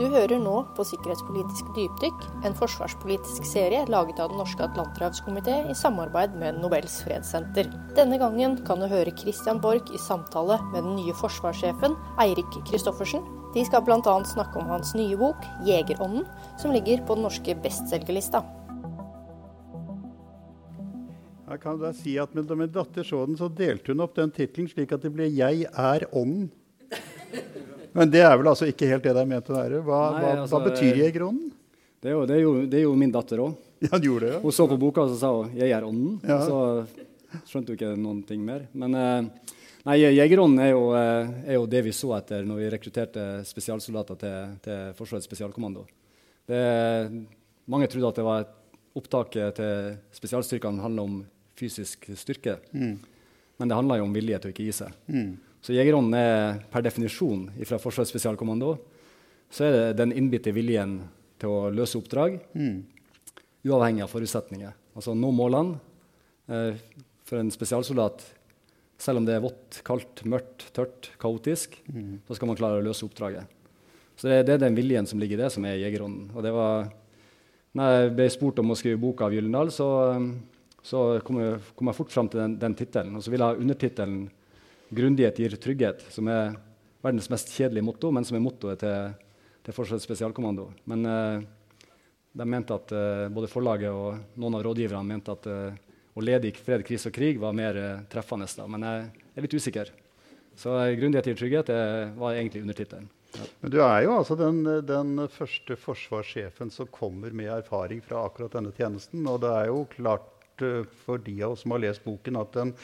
Du hører nå på Sikkerhetspolitisk dypdykk, en forsvarspolitisk serie laget av Den norske atlanterhavskomité i samarbeid med Nobels fredssenter. Denne gangen kan du høre Christian Borch i samtale med den nye forsvarssjefen Eirik Kristoffersen. De skal bl.a. snakke om hans nye bok 'Jegerånden', som ligger på den norske bestselgerlista. Jeg kan da si at Da min datter så den, så delte hun opp den tittelen slik at det ble 'Jeg er ånden'. Men det er vel altså ikke helt det det er ment å være? Hva, Nei, hva, altså, hva betyr jegerånden? Det, det, det, er jo min datter òg. Ja, gjorde det, ja. Hun så på boka og sa hun 'Jeg er ånden'. Ja. Så skjønte hun ikke noen ting mer. Men eh, nei, jegerånden er, eh, er, jo det vi så etter når vi rekrutterte spesialsoldater til, til Forsvarets spesialkommando. Det, mange trodde at det var et opptaket til spesialstyrkene handla om fysisk styrke. Mm. Men det handler jo om vilje til å ikke gi seg. Mm. Så jegerånden er per definisjon fra Forsvarets spesialkommando så er det den innbitte viljen til å løse oppdrag, mm. uavhengig av forutsetninger. Altså nå målene. Eh, for en spesialsoldat, selv om det er vått, kaldt, mørkt, tørt, kaotisk, mm. så skal man klare å løse oppdraget. Så det, det, er den viljen som ligger i det, som er jegerånden. Og det var, når jeg ble spurt om å skrive boka av Gyllendal, så så kom jeg, kom jeg fort fram til den, den tittelen. Og så ville jeg ha undertittelen 'Grundighet gir trygghet', som er verdens mest kjedelige motto, men som er mottoet til, til Forsvarets spesialkommando. Men eh, de mente at eh, både forlaget og noen av rådgiverne mente at eh, å lede i fred, krise og krig var mer eh, treffende. Da. Men jeg er litt usikker. Så eh, 'Grundighet gir trygghet' var egentlig undertittelen. Ja. Men du er jo altså den, den, første forsvarssjefen som kommer med erfaring fra akkurat denne tjenesten. Og det er jo klart Eh, for de av oss som har lest boken, at den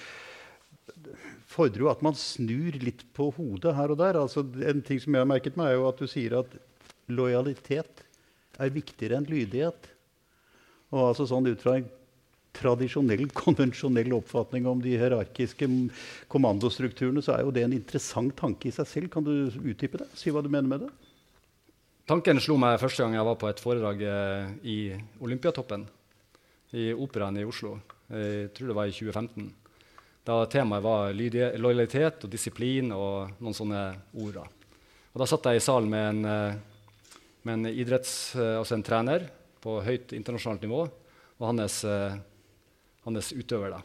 fordrer jo at man snur litt på hodet her og der. Altså, en ting som jeg har merket meg, er jo at du sier at lojalitet er viktigere enn lydighet. Og altså sånn ut fra en tradisjonell, konvensjonell oppfatning om de hierarkiske kommandostrukturene, så er jo det en interessant tanke i seg selv. Kan du utdype det? Si hva du mener med det? Tanken slo meg første gang jeg var på et foredrag eh, i Olympiatoppen i Operaen i Oslo. Jeg tror det var i 2015. Da temaet var lojalitet og disiplin og noen sånne ord. Og da satt jeg i salen med en, eh, med en idretts, eh, altså en trener på høyt internasjonalt nivå og hans, eh, hans utøver. Da.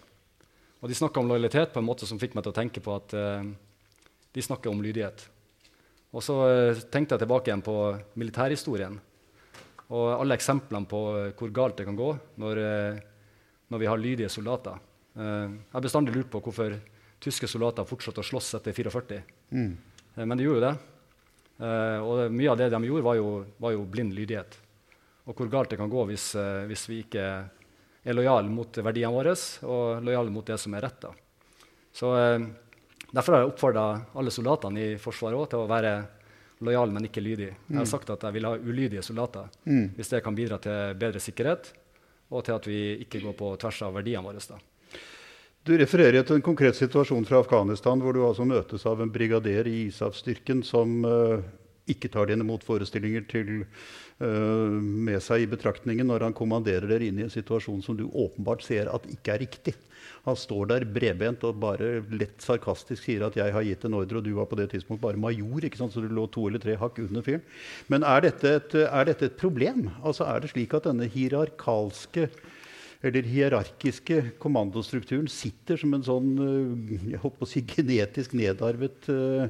Og de snakka om lojalitet på en måte som fikk meg til å tenke på at de snakker om lydighet. Og så tenkte jeg tilbake igjen på militærhistorien. Og alle eksemplene på hvor galt det kan gå når, når vi har lydige soldater. Eh, jeg har bestandig lurt på hvorfor tyske soldater fortsatte å slåss etter 44. Mm. Men de gjorde jo det. Og mye av det de gjorde, var jo, var jo blind lydighet. Og hvor galt det kan gå hvis, hvis vi ikke er lojale mot verdiene våre og lojale mot det som er rett. Så, derfor har jeg oppfordra alle soldatene i Forsvaret til å være lojale, men ikke lydige. Jeg har mm. sagt at jeg vil ha ulydige soldater mm. hvis det kan bidra til bedre sikkerhet, og til at vi ikke går på tvers av verdiene våre. Da. Du refererer til en konkret situasjon fra Afghanistan, hvor du altså møtes av en brigader i ISAF-styrken som uh, ikke tar dine motforestillinger til, uh, med seg i betraktningen når han kommanderer dere inn i en situasjon som du åpenbart ser at ikke er riktig. Han står der bredbent og bare lett sarkastisk sier at 'jeg har gitt en ordre', og du var på det tidspunkt bare major, så du lå to eller tre hakk under fyren. Men er dette, et, er dette et problem? Altså Er det slik at denne hierarkalske eller hierarkiske kommandostrukturen sitter som en sånn jeg håper å si, genetisk nedarvet uh,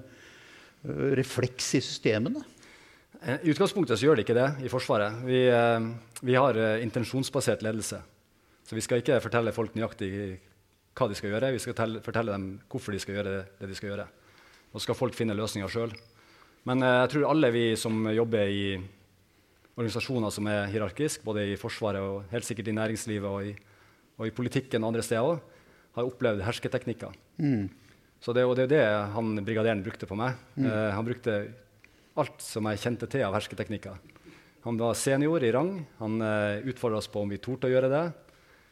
refleks i systemene? I utgangspunktet så gjør det ikke det i Forsvaret. Vi, uh, vi har uh, intensjonsbasert ledelse. Så vi skal ikke fortelle folk nøyaktig hva de skal gjøre. Vi skal fortelle dem hvorfor de skal gjøre det de skal gjøre. Og så skal folk finne løsninger sjøl. Men eh, jeg tror alle vi som jobber i organisasjoner som er hierarkiske, både i Forsvaret og helt sikkert i næringslivet og i, og i politikken og andre steder har opplevd hersketeknikker. Mm. Så det, og det er det han brigaderen brukte på meg. Mm. Eh, han brukte alt som jeg kjente til av hersketeknikker. Han var senior i rang. Han eh, utfordra oss på om vi torde å gjøre det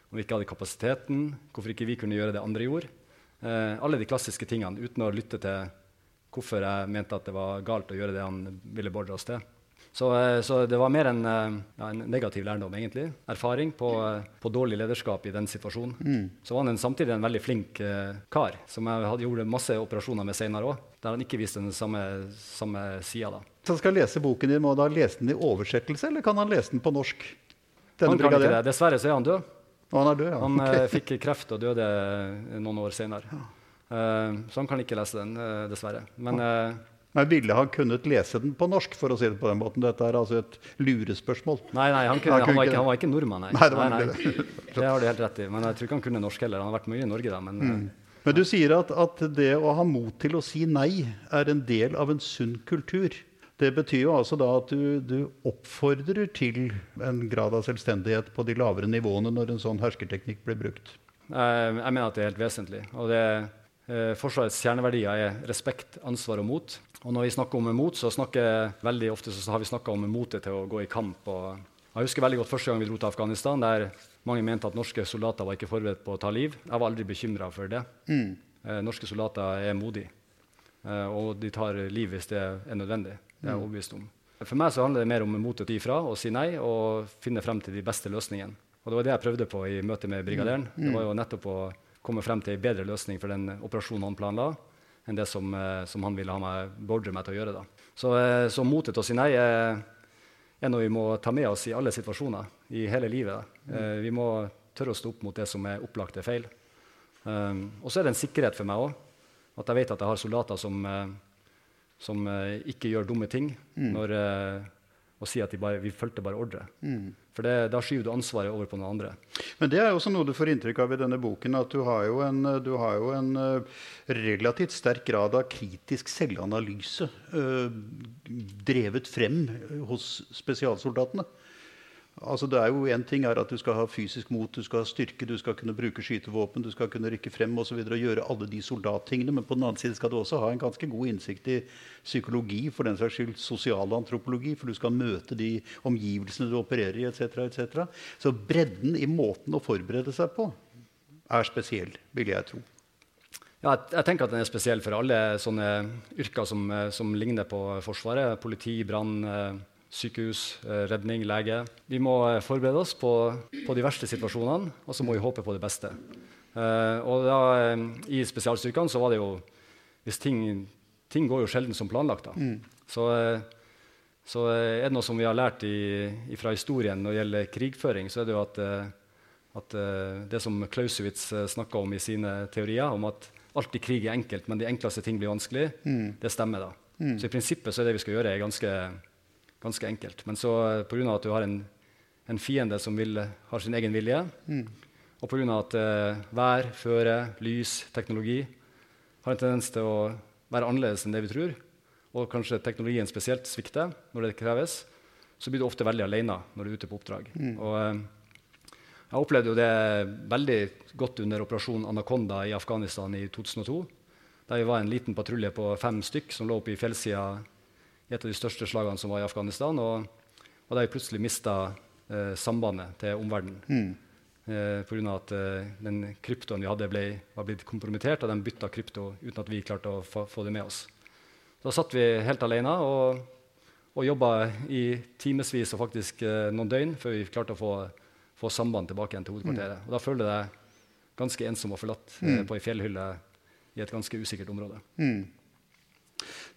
om vi ikke hadde kapasiteten, hvorfor ikke vi kunne gjøre det andre gjorde. Eh, alle de klassiske tingene, uten å lytte til hvorfor jeg mente at det var galt å gjøre det han ville beordre oss til. Så, eh, så, det var mer en, eh, ja, en, negativ lærdom, egentlig. Erfaring på, eh, på dårlig lederskap i den situasjonen. Mm. Så var han en, samtidig en veldig flink eh, kar, som jeg hadde gjort masse operasjoner med senere òg. der han ikke viste den samme, samme sida. Så han skal lese boken din, Må han lese den i oversettelse, eller kan han lese den på norsk? Denne han kan ikke det. Dessverre så er han død. Og han er død, ja. Han okay. uh, fikk kreft og døde noen år senere. Ja. Uh, så han kan ikke lese den, uh, dessverre. Men, Men ville han kunnet lese den på norsk? for å si det på den måten? Dette er altså et lurespørsmål. Nei, nei han, kunne, han, han, var, ikke, han var, ikke, nordmann. Nei. nei, det, nei, nei. det har du helt rett i. Men jeg tror ikke han kunne norsk heller. Han har vært mye i Norge da. men... Mm. Men du sier at, at, det å ha mot til å si nei er en del av en sunn kultur. Det betyr jo altså da at du, du, oppfordrer til en grad av selvstendighet på de lavere nivåene når en sånn hersketeknikk blir brukt. Jeg, jeg mener at det er helt vesentlig. Og det, eh, Forsvarets kjerneverdier er respekt, ansvar og mot. Og når vi snakker om mot, så snakker veldig ofte så har vi snakka om motet til å gå i kamp. Og jeg husker veldig godt første gang vi dro til Afghanistan. der mange mente at norske soldater var ikke forberedt på å ta liv. Jeg var aldri bekymra for det. Mm. Eh, norske soldater er modige, eh, og de tar liv hvis det er nødvendig. Det er jeg mm. overbevist om. For meg så handler det mer om motet ifra og si nei og finne frem til de beste løsningene. Og det var det jeg prøvde på i møte med brigaderen. Mm. Det var jo nettopp å komme frem til en bedre løsning for den operasjonen han planla, enn det som, eh, som han ville ha meg, beordre meg til å gjøre. da. Så, eh, så motet til å si nei er er noe vi må ta med oss i alle situasjoner i hele livet. Uh, vi må tørre å stå opp mot det som er opplagte feil. Um, og så er det en sikkerhet for meg òg. At jeg vet at jeg har soldater som, som ikke gjør dumme ting. Mm. Når, og sier at de bare, vi fulgte bare ordre. Mm. For det, da skyver du ansvaret over på noen andre. Men det er også noe du får inntrykk av i denne boken. At du har jo en, har jo en uh, relativt sterk grad av kritisk selvanalyse øh, drevet frem hos spesialsoldatene. Altså det er jo en ting er at Du skal ha fysisk mot, du skal ha styrke, du skal kunne bruke skytevåpen, du skal kunne rykke frem. Og, så og gjøre alle de soldattingene. Men på den annen side skal du også ha en ganske god innsikt i psykologi, for den saks skyld sosialantropologi, for du skal møte de omgivelsene du opererer i etc. etc. Så bredden i måten å forberede seg på er spesiell, vil jeg tro. Ja, jeg, tenker at den er spesiell for alle sånne yrker som, eh, som ligner på Forsvaret. Politi, brann, eh, sykehus, eh, redning, lege. Vi må eh, forberede oss på, på de verste situasjonene, og så må vi håpe på det beste. Uh, og da, I spesialstyrkene så var det jo hvis ting, ting går jo sjelden som planlagt. da. Mm. Så, så er det noe som vi har lært i, fra historien når det gjelder krigføring, så er det jo at, at det som Klausowitz snakka om i sine teorier, om at alt i krig er enkelt, men de enkleste ting blir vanskelig, mm. det stemmer. da. Mm. Så i prinsippet så er det vi skal gjøre, er ganske Ganske enkelt. Men så eh, pga. at du har en, en fiende som vil, har sin egen vilje, mm. og pga. at uh, vær, føre, lys, teknologi har en tendens til å være annerledes enn det vi tror, og kanskje teknologien spesielt svikter når det kreves, så blir du ofte veldig alene når du er ute på oppdrag. Mm. Og, jeg opplevde jo det veldig godt under operasjonen Anakonda i Afghanistan i 2002. Der vi var en liten patrulje på fem stykk som lå oppe i fjellsida i et av de største slagene som var i Afghanistan. Og, og der vi plutselig mista eh, sambandet til omverdenen. Mm. Eh, Pga. at eh, den kryptoen vi hadde, ble, var blitt kompromittert, og de bytta krypto uten at vi klarte å få, få det med oss. Da satt vi helt alene og, og jobba i timevis og faktisk eh, noen døgn før vi klarte å få, få samband tilbake igjen til hovedkvarteret. Mm. Og da følte jeg deg ganske ensom og forlatt mm. på ei fjellhylle i et ganske usikkert område. Mm.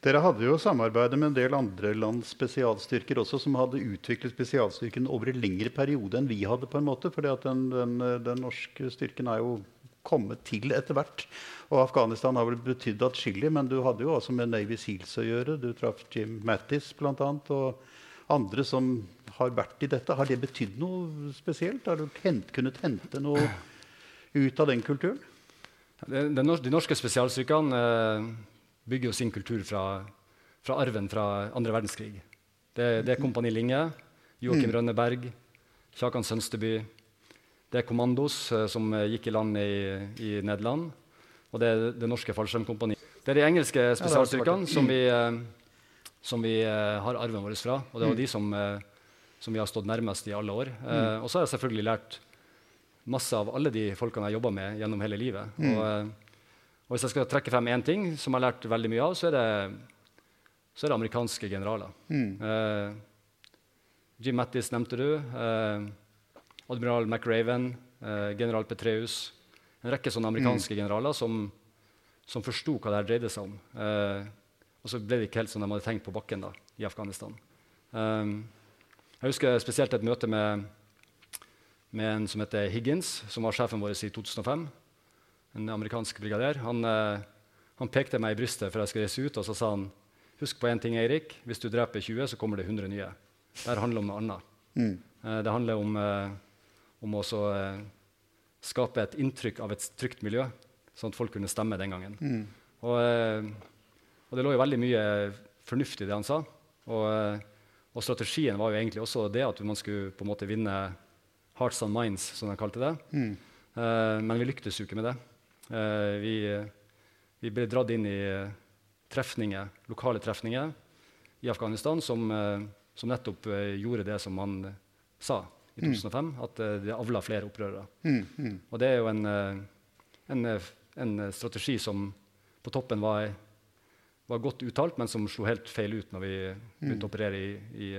Dere hadde jo samarbeidet med en del andre lands spesialstyrker også, som hadde utviklet spesialstyrken over en lengre periode enn vi hadde. på en måte, at den, den, den norske styrken er jo kommet til etter hvert. Og Afghanistan har vel betydd atskillig, men du hadde jo også med Navy Seals å gjøre. Du traff Jim Mattis bl.a. og andre som har vært i dette. Har det betydd noe spesielt? Har du hent, kunnet hente noe ut av den kulturen? De norske spesialstyrkene eh, bygger jo sin kultur fra, fra arven fra andre verdenskrig. Det, det er Kompani Linge, Joakim mm. Rønneberg, Kjakan Sønsteby. Det er Kommandos, uh, som uh, gikk i land i, i, Nederland. Og det er det norske fallskjermkompaniet. Det er de engelske spesialstyrkene som vi, uh, som vi har arven vår fra. Og det var mm. de som, som, vi har stått nærmest i alle år. Mm. Og så har jeg selvfølgelig lært masse av alle de folkene jeg jobba med gjennom hele livet. Mm. Og, og hvis jeg skal trekke frem én ting som jeg har lært veldig mye av, så er det, så er det amerikanske generaler. Mm. Uh, Jim Mattis nevnte du. Uh, admiral McRaven, uh, general Petreus. En rekke sånne amerikanske mm. generaler som, som forsto hva det dreide seg om. Uh, og så ble det ikke helt som de hadde tenkt på bakken da, i Afghanistan. Um, jeg husker spesielt et møte med, med, en som heter Higgins, som var sjefen vår i 2005. En amerikansk brigader. Han, uh, han pekte meg i brystet før jeg skulle reise ut, og så sa han Husk på én ting, Eirik. Hvis du dreper 20, så kommer det 100 nye. Det handler om noe annet. Mm. Uh, det handler om, om å skape et inntrykk av et trygt miljø, sånn at folk kunne stemme den gangen. Mm. Og, og det lå jo veldig mye fornuft i det han sa. Og, og, strategien var jo egentlig også det at man skulle på en måte vinne hearts and minds, som de kalte det. Mm. Men vi lyktes jo ikke med det. Uh, vi, vi, ble dratt inn i trefninger, lokale trefninger i Afghanistan som, som nettopp gjorde det som man sa i 2005, mm. at det avla flere opprørere. Mm, mm. Og det er jo en, en, en, strategi som på toppen var var godt uttalt, men som slo helt feil ut når vi begynte å operere i, i,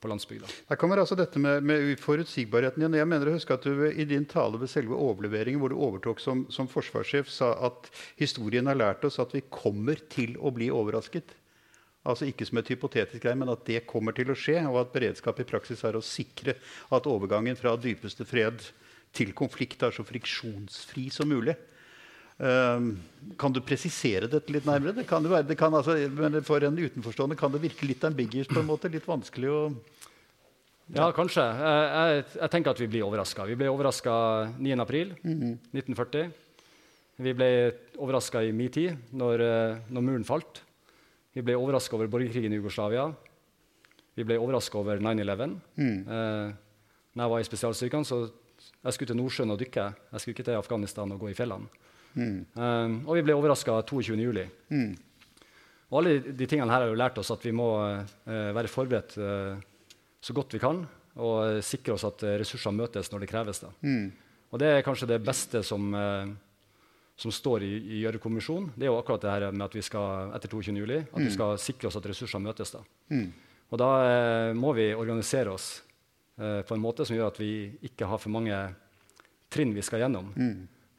på landsbygda. Der kommer altså dette med, med forutsigbarheten igjen. Jeg mener å huske at du i din tale ved selve overleveringen, hvor du overtok som, som forsvarssjef, sa at historien har lært oss at vi kommer til å bli overrasket. Altså Ikke som et hypotetisk greie, men at det kommer til å skje. Og at beredskap i praksis er å sikre at overgangen fra dypeste fred til konflikt er så friksjonsfri som mulig. Um, kan du presisere dette litt nærmere? Det kan det være, det kan, altså, For en utenforstående kan det virke litt ambiguous, på en måte, litt vanskelig å ja. kanskje. Jeg, jeg, jeg, tenker at vi blir overraska. Vi ble overraska 9.4.1940. Mm Vi ble overraska i min tid, når, eh, når, muren falt. Vi ble overraska over borgerkrigen i Jugoslavia. Vi ble overraska over 9-11. Mm. Eh, når jeg var i spesialstyrkene, så jeg skulle til Nordsjøen og dykke. Jeg skulle ikke til Afghanistan og gå i fjellene. Mm. Um, og vi ble overraska 22.07. Mm. Og alle de tingene her har jo lært oss at vi må uh, være forberedt uh, så godt vi kan, og uh, sikre oss at ressurser møtes når det kreves. Mm. Og det er kanskje det beste som, som står i, i Gjørv-kommisjonen. Det er jo akkurat det her med at vi skal etter 22. Juli, at vi mm. skal sikre oss at ressurser møtes. Da. Mm. Og da må vi organisere oss på en måte som gjør at vi ikke har for mange trinn vi skal gjennom.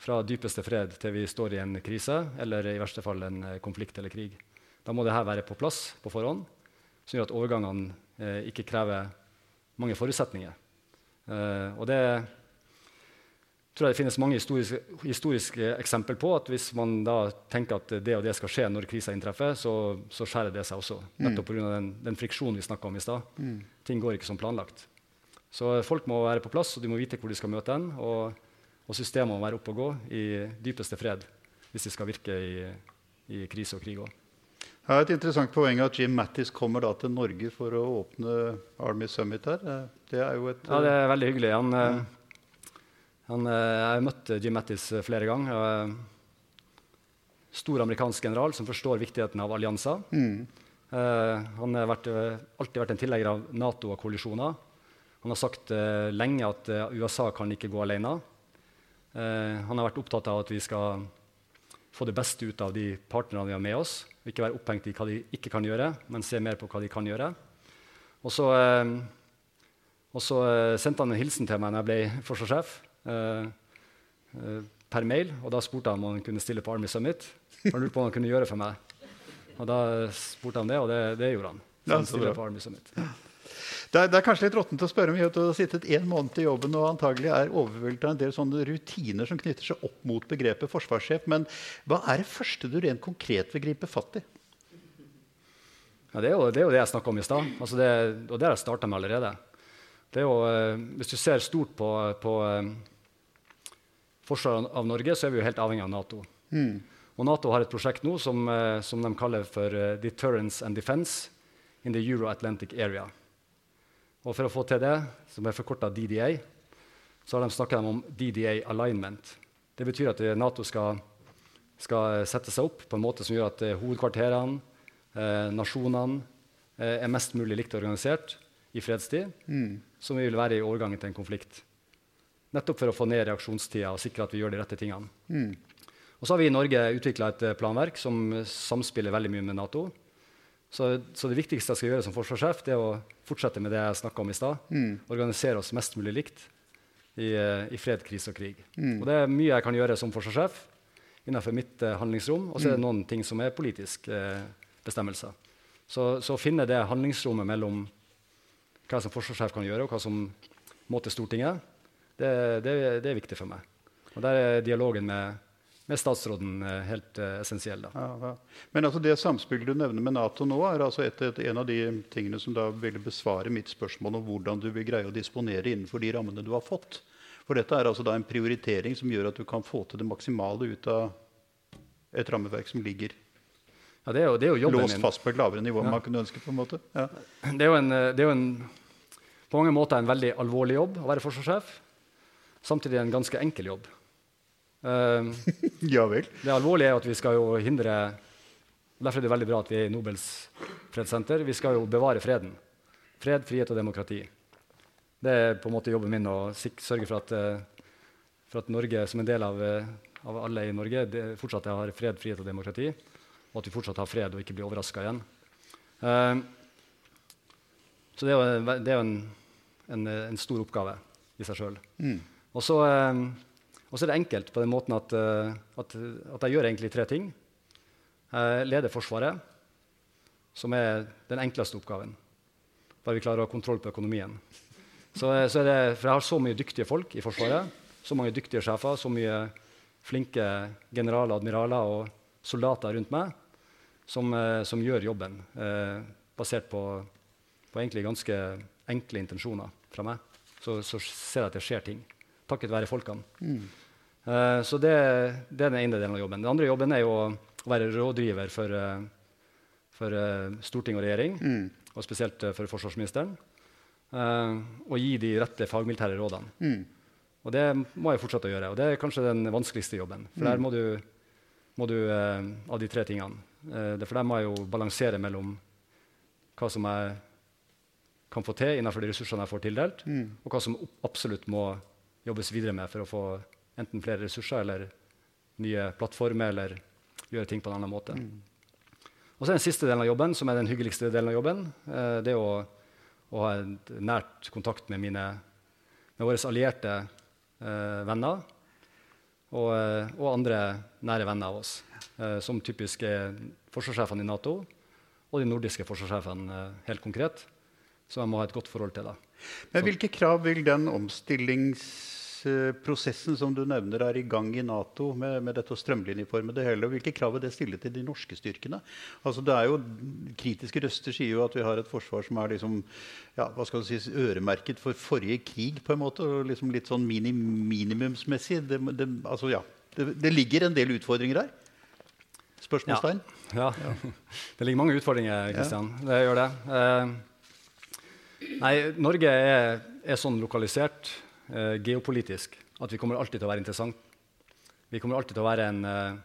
Fra dypeste fred til vi står i en krise eller i verste fall en eh, konflikt eller krig. Da må dette være på plass på forhånd, som gjør at overgangene eh, ikke krever mange forutsetninger. Eh, og det tror jeg det finnes mange historiske, historiske eksempler på. at Hvis man da tenker at det og det skal skje når krisa inntreffer, så, så skjærer det seg også. Mm. Nettopp pga. Den, den friksjonen vi snakka om i stad. Mm. Ting går ikke som planlagt. Så folk må være på plass, og de må vite hvor de skal møte en. Og og systemet må være oppe og gå i dypeste fred hvis de skal virke i, i krise og krig òg. Det er et interessant poeng at Jim Mattis kommer til Norge for å åpne Army Summit her. Det er jo et Ja, det er veldig hyggelig. Han, ja. han, jeg har møtt Jim Mattis flere ganger. Stor amerikansk general som forstår viktigheten av allianser. Mm. han har vært, alltid vært en tilhenger av Nato og koalisjoner. Han har sagt lenge at USA kan ikke gå alene. Eh, han har vært opptatt av at vi skal få det beste ut av de partnerne vi har med oss. Ikke være opphengt i hva de ikke kan gjøre, men se mer på hva de kan gjøre. Og så, eh, og så eh, sendte han en hilsen til meg når jeg ble forsvarssjef. per mail, og Da spurte han om han kunne stille på Army Summit. Han lurte på hva han kunne gjøre for meg. Og Da spurte han det, og det, det gjorde han. Så han stiller på Army Summit. Det er, det er, kanskje litt råttent å spørre om. Du har sittet en måned i jobben og antagelig er overveldet av en del sånne rutiner som knytter seg opp mot begrepet forsvarssjef. Men hva er det første du rent konkret vil gripe fatt i? Ja, det, er jo, det, er jo, det jeg snakka om i stad. Altså det, og det har jeg starta med allerede. Jo, eh, hvis du ser stort på, på eh, forsvaret av Norge, så er vi jo helt avhengig av Nato. Mm. Og Nato har et prosjekt nå som, eh, som de kaller for Deterrence and Defense in the Euro-Atlantic Area. Og for å få til det, som er forkorta DDA, så har de snakka om DDA alignment. Det betyr at Nato skal, skal, sette seg opp på en måte som gjør at eh, hovedkvarterene, eh, nasjonene, eh, er mest mulig likt organisert i fredstid, mm. som vil være i overgangen til en konflikt. Nettopp for å få ned reaksjonstida og sikre at vi gjør de rette tingene. Mm. Og så har vi i Norge utvikla et eh, planverk som samspiller veldig mye med Nato. Så, så, det viktigste jeg skal gjøre som forsvarssjef, det er å fortsette med det jeg snakka om i stad. Mm. Organisere oss mest mulig likt i, eh, i, fred, krise og krig. Mm. Og det er mye jeg kan gjøre som forsvarssjef. Innenfor mitt eh, handlingsrom, og så er det mm. noen ting som er politiske eh, bestemmelser. Så, så, finne det handlingsrommet mellom hva som forsvarssjef kan gjøre, og hva som må til Stortinget, det, det, det, er viktig for meg. Og Der er dialogen med, med statsråden eh, helt uh, essensiell. Ja, ja. Men altså det samspillet du nevner med Nato nå, er altså et, et, en av de tingene som da vil besvare mitt spørsmål om hvordan du vil greie å disponere innenfor de rammene du har fått. For dette er altså da en prioritering som gjør at du kan få til det maksimale ut av et rammeverk som ligger ja, det er jo, det er jo låst min. fast på et lavere nivå enn man kunne ønske. på en måte. Ja. Det, er jo en, det er jo en, på mange måter en veldig alvorlig jobb å være forsvarssjef. Samtidig en ganske enkel jobb. Uh, ja vel. Det alvorlige er at vi skal jo hindre Derfor er det veldig bra at vi er i Nobels fredssenter. Vi skal jo bevare freden. Fred, frihet og demokrati. Det er på en måte jobben min å sørge for at, uh, for at Norge, som en del av, uh, av alle i Norge, fortsatt har fred, frihet og demokrati. Og at vi fortsatt har fred og ikke blir overraska igjen. Uh, så det er jo, det er en, en, en, stor oppgave i seg sjøl. Mm. Og så er det enkelt på den måten at, at, at jeg gjør egentlig tre ting. Jeg leder Forsvaret, som er den enkleste oppgaven. Bare vi klarer å ha kontroll på økonomien. Så, så det, for jeg har så mye dyktige folk i Forsvaret. Så mange dyktige sjefer, så mye flinke generaler, admiraler og soldater rundt meg som, eh, som gjør jobben eh, basert på, på, egentlig ganske enkle intensjoner fra meg. Så, så, ser jeg at det skjer ting takket være folkene. Mm. Eh, så det, det, er den ene delen av jobben. Den andre jobben er jo å være rådgiver for, uh, for uh, storting og regjering, mm. og spesielt for forsvarsministeren. Og gi de rette fagmilitære rådene. Mm. Og det må jeg fortsette å gjøre. Og det er kanskje den vanskeligste jobben. For der mm. må du, må du av de tre tingene. For der må jeg jo balansere mellom hva som jeg kan få til innenfor de ressursene jeg får tildelt, mm. og hva som absolutt må jobbes videre med for å få enten flere ressurser eller nye plattformer eller gjøre ting på en annen måte. Mm. Og så er den siste delen av jobben, som er den hyggeligste delen av jobben, det er å og ha nært kontakt med, mine, med våre allierte eh, venner og, eh, og, andre nære venner av oss, eh, som typisk er forsvarssjefene i Nato og de nordiske forsvarssjefene eh, helt konkret, som jeg må ha et godt forhold til. Da. Men Hvilke krav vil den omstillings prosessen som du nevner er i gang i Nato med, med dette å strømlinjeforme det hele. Hvilke krav det stille til de norske styrkene? Altså det er jo, Kritiske røster sier jo at vi har et forsvar som er liksom, ja, hva skal du si, øremerket for forrige krig, på en måte, og liksom litt sånn mini, minimumsmessig. Det, det, altså, ja, det, det, ligger en del utfordringer her. Spørsmålstegn? Ja. ja. Det ligger mange utfordringer, Kristian. Ja. Det gjør det. Eh, nei, Norge er, er sånn lokalisert eh, geopolitisk at vi kommer alltid til å være interessant. Vi kommer alltid til å være en, eh,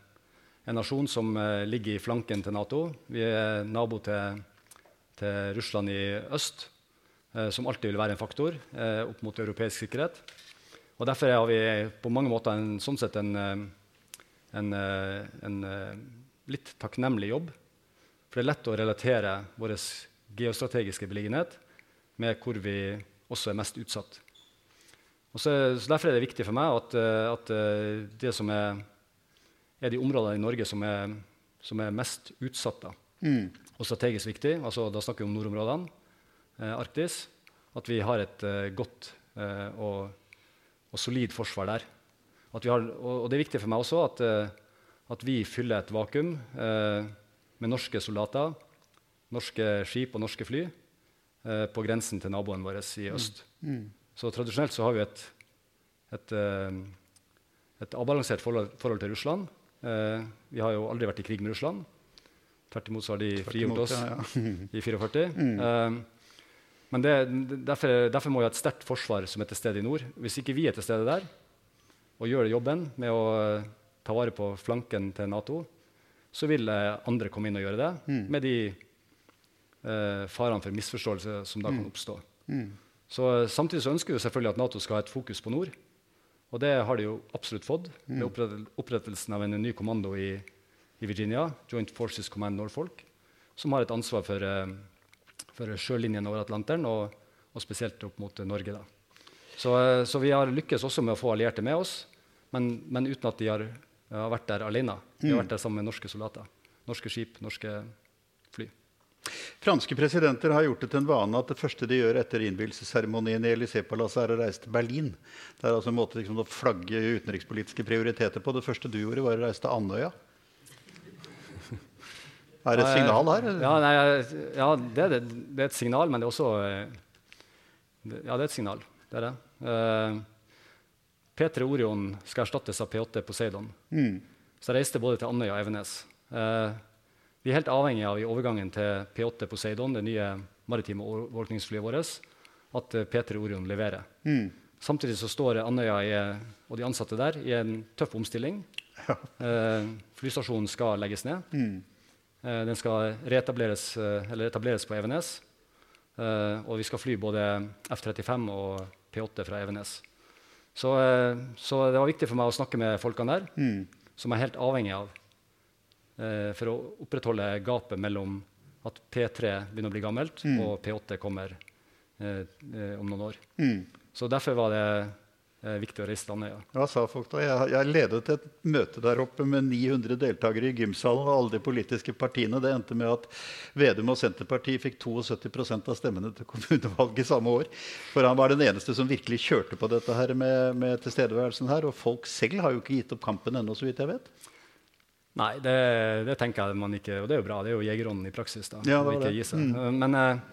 en nasjon som eh, ligger i flanken til Nato. Vi er nabo til, til Russland i øst, eh, som alltid vil være en faktor eh, opp mot europeisk sikkerhet. Og Derfor har vi på mange måter en, sånn sett en, en, en litt takknemlig jobb. For det er lett å relatere vår geostrategiske beliggenhet med hvor vi også er mest utsatt. Så, så, Derfor er det viktig for meg at, eh, at eh, det som er, er, de områdene i Norge som er, som er mest utsatt mm. og strategisk viktig, altså, da snakker vi om nordområdene, eh, Arktis, at vi har et eh, godt eh, og, og, solid forsvar der. Har, og, og, det er viktig for meg også at, eh, at vi fyller et vakuum med norske soldater, norske skip og norske fly på grensen til naboen vår i øst. Mm. Mm. Så tradisjonelt så har vi et, et, eh, et avbalansert forhold, forhold, til Russland. Eh, vi har jo aldri vært i krig med Russland. Tvert imot så har de frigjort oss ja, ja. i 44. Mm. Eh, men det, derfor, derfor, må vi ha et sterkt forsvar som er til stede i nord. Hvis ikke vi er til stede der og gjør jobben med å ta vare på flanken til Nato, så vil andre komme inn og gjøre det, mm. med de eh, farene for misforståelse som da kan mm. oppstå. Mm. Så, eh, samtidig så ønsker vi selvfølgelig at Nato skal ha et fokus på nord. Og det har de jo absolutt fått med mm. opprettelsen av en ny kommando i, i Virginia, Joint Forces Command Norfolk, som har et ansvar for, uh, for sjølinjen over Atlanteren, og, og, spesielt opp mot uh, Norge. Så, så, vi har lykkes også med å få allierte med oss, men, men uten at de har har vært der alene. Vi har vært der sammen med norske soldater. Norske skip, norske fly. Franske presidenter har gjort det til en vane at det første de gjør etter innvielsesseremonien i Élysée-palasset, er å reise til Berlin. Det er altså en måte liksom, å flagge utenrikspolitiske prioriteter på. Det første du gjorde, var å reise til Andøya. Er det et signal her? Ja, nei, ja det, er det, det, er et signal, men det er også Ja, det er et signal. Det er det. Uh, P3 Orion skal erstattes av P8 Poseidon. Mm. Så jeg reiste både til Andøya og Evenes. Uh, vi er helt avhengig av i overgangen til P8 Poseidon, det nye maritime overvåkningsflyet vårt, at P3 Orion leverer. Mm. Samtidig så står Andøya i, og de ansatte der i en tøff omstilling. Ja. Eh, flystasjonen skal legges ned. Mm. Eh, den skal reetableres, etableres på Evenes. og vi skal fly både F-35 og P8 fra Evenes. Så, eh, så, det var viktig for meg å snakke med folkene der, mm. som er helt avhengig av eh, for å opprettholde gapet mellom at P3 begynner å bli gammelt, mm. og P8 kommer eh, eh, om noen år. Mm. Så derfor var det eh, viktig å reise til Andøya. Hva sa folk da? Jeg, jeg, ledet et møte der oppe med 900 deltakere i gymsalen og alle de politiske partiene. Det endte med at Vedum og Senterpartiet fikk 72% av stemmene til kommunevalget samme år. For han var den eneste som virkelig kjørte på dette her med, med tilstedeværelsen her. Og folk selv har jo ikke gitt opp kampen ennå, så vidt jeg vet. Nei, det, det, tenker jeg man ikke Og det er jo bra. Det er jo jegerånden i praksis. da, ja, det ikke gi seg. Mm. Men... Eh,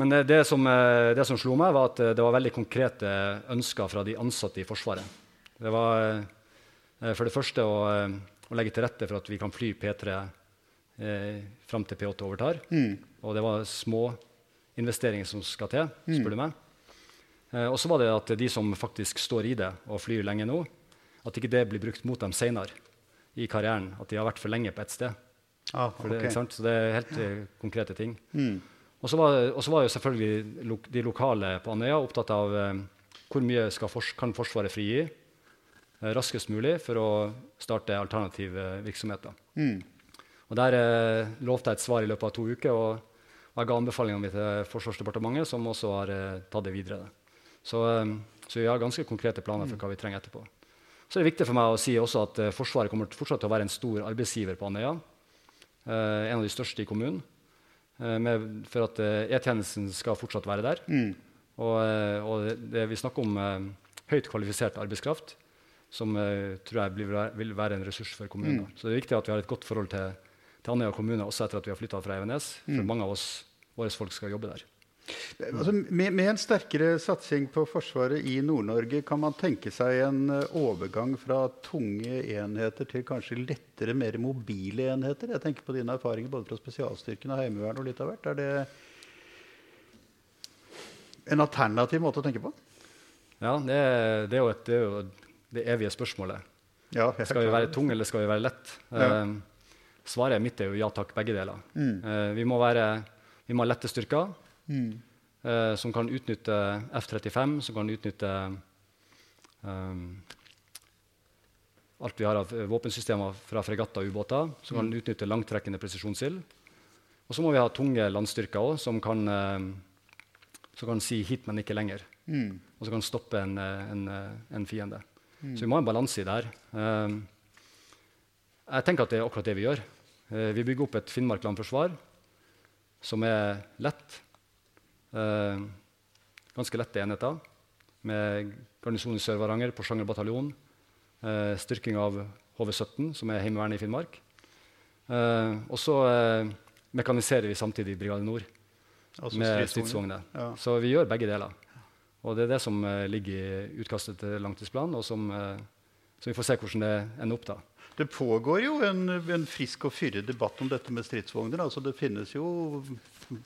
men det som, eh, det som, slo meg, var at eh, det var veldig konkrete ønsker fra de ansatte i Forsvaret. Det var for det første å, å legge til rette for at vi kan fly P3 eh, fram til P8 overtar. Mm. Og det var små investeringer som skal til, mm. spør du meg. Eh, og så var det at de som faktisk står i det og flyr lenge nå, at ikke det blir brukt mot dem seinere i karrieren. At de har vært for lenge på ett sted. Ah, okay. det, så det er helt eh, konkrete ting. Mm. Og så var, var, jo selvfølgelig lo, de lokale på Andøya opptatt av eh, hvor mye fors kan Forsvaret frigi eh, raskest mulig for å starte alternative virksomheter. Mm. Og Der eh, lovte jeg et svar i løpet av to uker, og, og jeg ga anbefalingene mine til Forsvarsdepartementet, som også har eh, tatt det videre. Så, eh, så, vi har ganske konkrete planer for hva vi trenger etterpå. Så det er viktig for meg å si også at eh, Forsvaret kommer fortsatt til å være en stor arbeidsgiver på Andøya. en av de største i kommunen. Eh, med, for at eh, E-tjenesten skal fortsatt være der. Mm. Og, eh, og det, det, vi snakker om høyt kvalifisert arbeidskraft, som tror jeg blir, vil være en ressurs for kommunen. Mm. Så det er viktig at vi har et godt forhold til, til Andøya kommune også etter at vi har flytta fra Evenes. For mm. mange av oss, våre folk skal jobbe der. Altså, med, med, en sterkere satsing på Forsvaret i Nord-Norge, kan man tenke seg en uh, overgang fra tunge enheter til kanskje lettere, mer mobile enheter? Jeg tenker på dine erfaringer både fra spesialstyrken og Heimevernet og litt av hvert. Er det en alternativ måte å tenke på? Ja, det, det, er, jo et, det er, jo det evige spørsmålet. Ja, skal vi være tunge, eller skal vi være lett? Ja. Uh, svaret mitt er jo ja takk, begge deler. Mm. Uh, vi, må være, vi må ha lette styrker. Mm. Eh, som kan utnytte F-35, som kan utnytte um, alt vi har av våpensystemer fra fregatter og ubåter, som kan mm. utnytte langtrekkende presisjonsild. Og så må vi ha tunge landstyrker òg, som, uh, som, kan si 'hit, men ikke lenger'. Mm. Og som kan stoppe en, eh, en, en fiende. Mm. Så vi må ha en balanse i det her. Uh, jeg tenker at det er akkurat det vi gjør. Vi bygger opp et Finnmark landforsvar som er lett, Eh, ganske lette enheter med garnison i Sør-Varanger, Porsanger bataljon. Eh, styrking av HV-17, som er Heimevernet i Finnmark. Eh, og så eh, mekaniserer vi samtidig Brigade Nord altså med stridsvogner. Ja. Så vi gjør begge deler. Og det er det som eh, ligger i utkastet til langtidsplanen, og som, eh, så vi får se hvordan det ender opp. da. Det pågår jo en, en frisk og fyrig debatt om dette med stridsvogner. Altså det finnes jo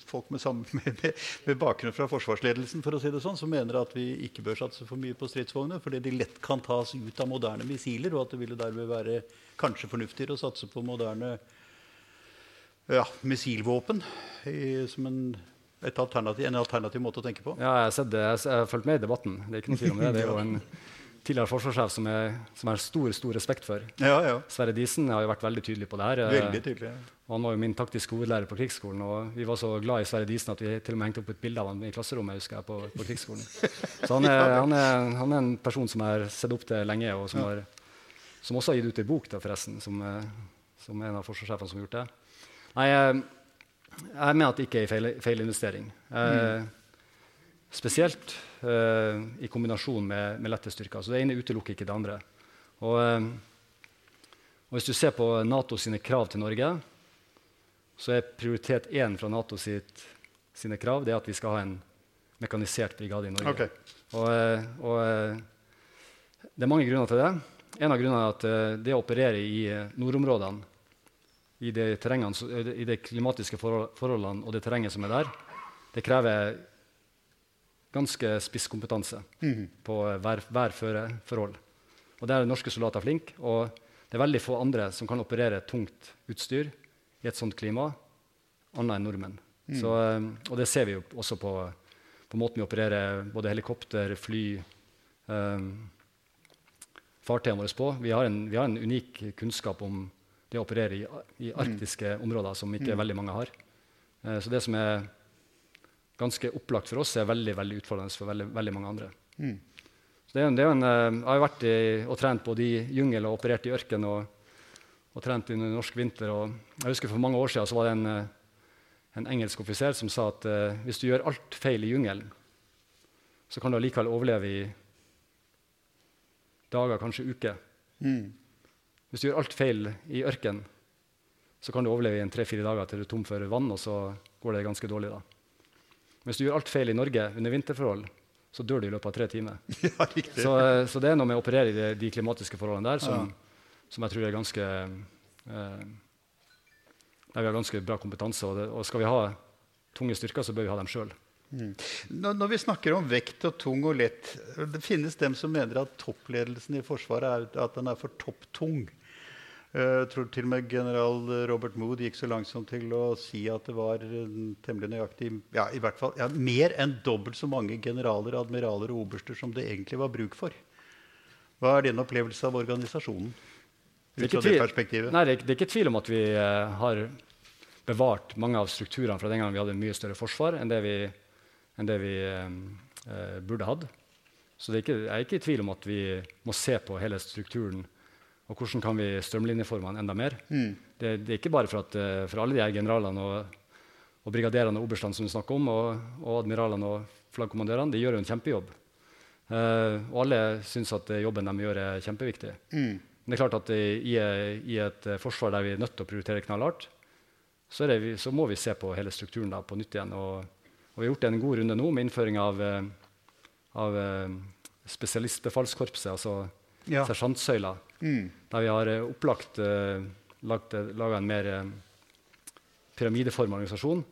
folk med, med, med, bakgrunn fra forsvarsledelsen for å si det sånn, som mener at vi ikke bør satse for mye på stridsvogner, fordi de lett kan tas ut av moderne missiler, og at det ville derved være kanskje fornuftigere å satse på moderne ja, missilvåpen i, som en, alternativ, en alternativ måte å tenke på. Ja, jeg har, sett det, jeg har fulgt med i debatten. Det er ikke noe tvil om det. Det er jo en tidligere forsvarssjef som jeg har stor stor respekt for. Ja, ja. Sverre Disen har jo vært veldig tydelig på det her. Veldig tydelig, ja. Han var jo min taktiske hovedlærer på krigsskolen. Og vi var så glad i Sverre Disen at vi til og med hengte opp et bilde av ham i klasserommet husker jeg, på, på krigsskolen. Så han er, han, er, han er, en person som jeg har sett opp til lenge, og som har, som også har gitt ut ei bok, da, forresten, som, som en av forsvarssjefene som har gjort det. Nei, jeg, jeg mener at det ikke er en feil, investering. Mm. Spesielt i kombinasjon med, med, lette styrker. Så det ene utelukker ikke det andre. Og, uh, og hvis du ser på NATO sine krav til Norge, så er prioritet én fra NATO sitt, sine krav det at vi skal ha en mekanisert brigade i Norge. Okay. Og, uh, og det er mange grunner til det. En av grunnene er at det å operere i nordområdene, i de, i de klimatiske forholdene og det terrenget som er der, det krever ganske spisskompetanse mm. på hver, værføreforhold. Og der er norske soldater flinke. Og det er veldig få andre som kan operere tungt utstyr i et sånt klima, annet enn nordmenn. Mm. Så, eh, og det ser vi jo også på, på, måten vi opererer både helikopter, fly um, Fartøyene våre på. Vi har, en, vi har, en, unik kunnskap om det å operere i, i arktiske mm. områder som ikke mm. veldig mange har. Uh, så det som er ganske opplagt for oss, er veldig veldig utfordrende for veldig, veldig mange andre. Mm. Så det er, det er en, eh, jeg har vært i, og trent både i jungel og operert i ørken og, og, trent under norsk vinter. Og jeg husker For mange år siden så var det en, eh, en engelsk offiser som sa at uh, hvis du gjør alt feil i jungelen, så kan du allikevel overleve i dager, kanskje uker. Mm. Hvis du gjør alt feil i ørken, så kan du overleve i tre-fire dager til du er tom for vann, og så går det ganske dårlig da. Hvis du gjør alt feil i Norge under vinterforhold, så dør du i løpet av tre timer. Ja, så, eh, så, det er noe med å operere i de, de klimatiske forholdene der som, ja. som, jeg tror er ganske eh, Der vi har ganske bra kompetanse. Og, det, og, skal vi ha tunge styrker, så bør vi ha dem sjøl. Mm. Når, når, vi snakker om vekt og tung og lett Det finnes dem som mener at toppledelsen i Forsvaret er at den er for topptung. Eh, jeg tror til og med general Robert Mood gikk så langsomt til å si at det var temmelig nøyaktig ja, i hvert fall, ja, mer enn dobbelt så mange generaler, admiraler og oberster som det egentlig var bruk for. Hva er din opplevelse av organisasjonen? Det er, tvil, nei, det, er, det er ikke tvil om at vi uh, har bevart mange av strukturene fra den gangen vi hadde mye større forsvar enn det vi, enn det vi uh, burde hatt. Så ikke, jeg er ikke i tvil om at vi må se på hele strukturen og hvordan kan vi strømlinjeforme den enda mer? Mm. Det, det, er ikke bare for, at, eh, for alle de her generalene og, og brigaderene og oberstene som vi snakker om, og, og admiralene og flaggkommandørene, de gjør jo en kjempejobb. Uh, og alle syns at jobben de gjør, er kjempeviktig. Mm. Men det er klart at i, i, et forsvar der vi er nødt til å prioritere knallhardt, så, vi, så må vi se på hele strukturen da, på nytt igjen. Og, og, vi har gjort en god runde nå med innføring av, eh, av spesialistbefalskorpset, altså ja. sersjantsøyla. Mm. Der vi har uh, opplagt uh, eh, laga en mer uh, pyramideform organisasjon.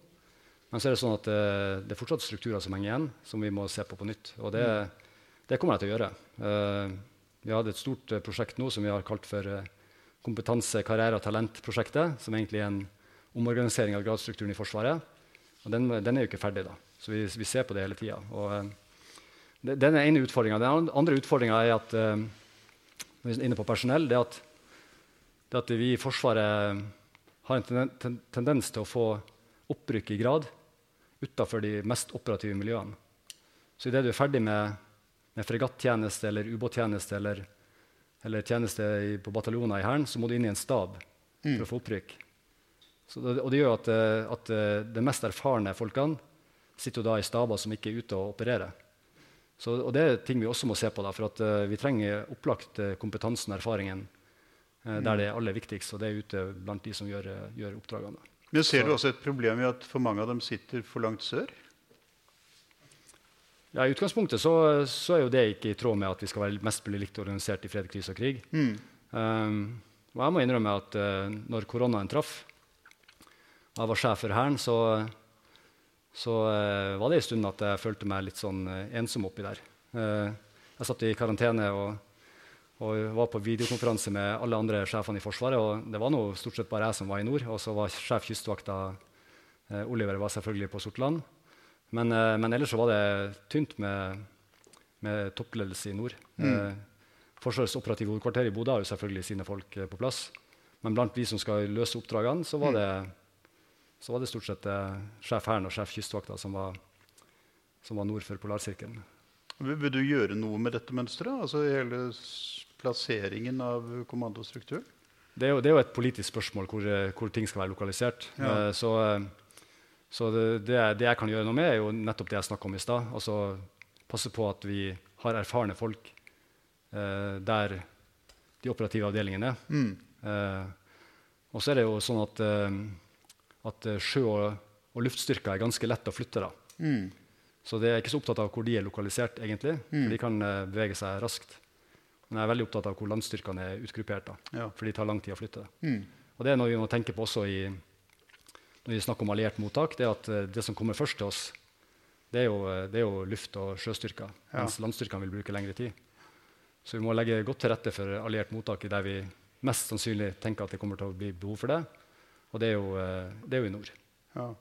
Men så er det sånn at uh, det er fortsatt strukturer som henger igjen, som vi må se på på nytt. Og det, mm. det kommer jeg til å gjøre. vi hadde et stort prosjekt nå som vi har kalt for Kompetanse-, karriere- og talentprosjektet, som egentlig er en omorganisering av gradsstrukturen i Forsvaret. Og den, den er jo ikke ferdig, da. Så vi, vi ser på det hele tida. Den er ene utfordringa. Den andre utfordringa er at når vi er inne på personell, det at, det at vi i Forsvaret har en tendens til å få opprykk i grad utafor de mest operative miljøene. Så idet du er ferdig med, med fregattjeneste eller ubåttjeneste eller, eller, tjeneste i, på bataljoner i Hæren, så må du inn i en stab mm. for å få opprykk. Det, og det gjør at, at de mest erfarne folkene sitter da i staber som ikke er ute og opererer. Så, og Det er ting vi også må se på. Da, for at, uh, Vi trenger opplagt uh, kompetansen og erfaringen uh, der det er aller viktigst. Og det er ute blant de som gjør, gjør oppdragene. Men Ser så, du også et problem i at for mange av dem sitter for langt sør? Ja, I utgangspunktet så, så, er jo det ikke i tråd med at vi skal være mest mulig likt organisert i fred, krise og krig. Mm. Um, og jeg må innrømme at når koronaen traff, og jeg var sjef for Hæren, så så uh, var det en stund at jeg følte meg litt sånn uh, ensom oppi der. Uh, jeg satt i karantene og, og, var på videokonferanse med alle andre sjefene i Forsvaret. og Det var nå stort sett bare jeg som var i nord, og så var sjef Kystvakta Oliver var selvfølgelig på Sortland. Men, men, ellers så var det tynt med, med toppledelse i nord. Mm. Forsvarets operative hovedkvarter i Bodø har jo selvfølgelig sine folk på plass. Men blant vi som skal løse oppdragene, så var mm. det så var det stort sett eh, sjef Hæren og sjef Kystvakta som var, som var nord for polarsirkelen. Vil, du gjøre noe med dette mønsteret? Altså hele plasseringen av kommandostrukturen? Det er, jo, det er jo, et politisk spørsmål hvor, hvor ting skal være lokalisert. Ja. Uh, så, så det, det, det, jeg kan gjøre noe med, er jo nettopp det jeg snakka om i stad. Altså passe på at vi har erfarne folk uh, der de operative avdelingene er. Mm. Uh, og så er det jo sånn at, at sjø- og, og luftstyrker er ganske lett å flytte. da. Mm. Så jeg er ikke så opptatt av hvor de er lokalisert, egentlig, mm. for de kan uh, bevege seg raskt. Men jeg er veldig opptatt av hvor landstyrkene er utgruppert, da, ja. for de tar lang tid å flytte. Mm. Og det er noe vi må tenke på også i, når vi snakker om alliert mottak. Det er at uh, det som kommer først til oss, det er jo, det er jo luft- og sjøstyrker, ja. mens landstyrkene vil bruke lengre tid. Så vi må legge godt til rette for alliert mottak i der vi mest sannsynlig tenker at det kommer til å bli behov for det. Og det er jo, det er jo i nord. Ja.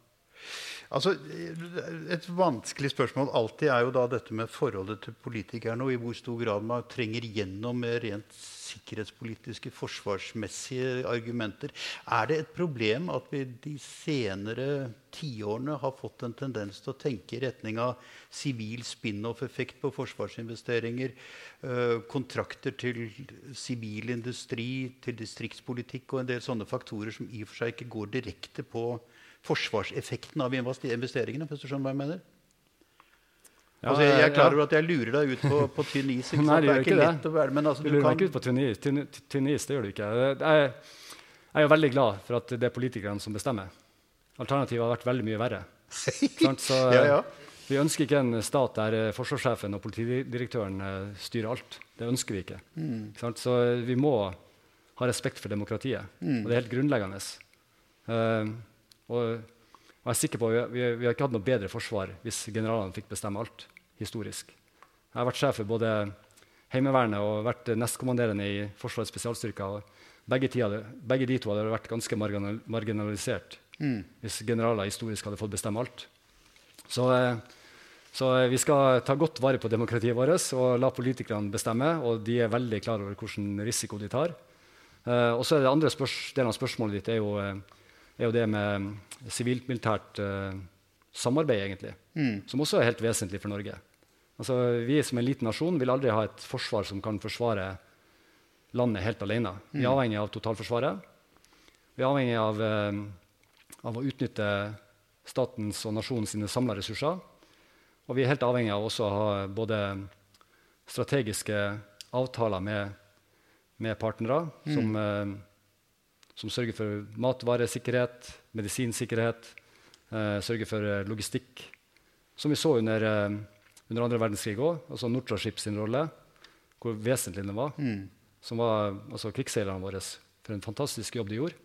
Altså, et vanskelig spørsmål alltid er jo da dette med forholdet til politikerne, og i hvor stor grad man trenger gjennom rent sikkerhetspolitiske, forsvarsmessige argumenter. Er det et problem at vi de senere tiårene har fått en tendens til å tenke i retning av sivil spin-off-effekt på forsvarsinvesteringer, øh, kontrakter til sivil industri, til distriktspolitikk og en del sånne faktorer som i og for seg ikke går direkte på forsvarseffekten av investeringene? hvis du skjønner hva jeg mener? Ja, altså, jeg, jeg, er klar over at jeg lurer deg ut på, på tynn is. Nei, det, det er ikke lett å være, men altså, du, du lurer kan... meg ikke ut på tynn is. Tynn, tynn is, det gjør du ikke. Jeg, jeg er veldig glad for at det er politikerne som bestemmer. Alternativet har vært veldig mye verre. Så, ja, ja. Vi ønsker ikke en stat der eh, forsvarssjefen og politidirektøren eh, styrer alt. Det ønsker vi ikke. Mm. Så vi må ha respekt for demokratiet. Mm. Og det er helt grunnleggende. Uh, og, og jeg er sikker på at vi, vi, har ikke hatt noe bedre forsvar hvis generalene fikk bestemme alt historisk. Jeg har vært sjef for både Heimevernet og vært nestkommanderende i Forsvarets spesialstyrker. Begge, tider, begge, de to hadde vært ganske marginalisert mm. hvis generaler historisk hadde fått bestemme alt. Så, eh, så, vi skal ta godt vare på demokratiet vårt og la politikerne bestemme. Og de er veldig klar over hvilken risiko de tar. Uh, og så er det andre delen av spørsmålet ditt er jo uh, er jo det med sivilt-militært uh, samarbeid, egentlig. Mm. Som også er helt vesentlig for Norge. Altså, vi som en liten nasjon vil aldri ha et forsvar som kan forsvare landet helt alene. Vi er mm. avhengig av totalforsvaret. Vi er avhengig av, uh, av å utnytte statens og nasjonens samla ressurser. Og vi er helt avhengig av også å ha både strategiske avtaler med, med partnere mm. som uh, som sørger for matvaresikkerhet, medisinsikkerhet, eh, sørger for eh, logistikk. Som vi så under, eh, under andre verdenskrig òg, altså Nortraship sin rolle, hvor vesentlig den var. Mm. Som var altså, krigsseilerne våre for en fantastisk jobb de gjorde.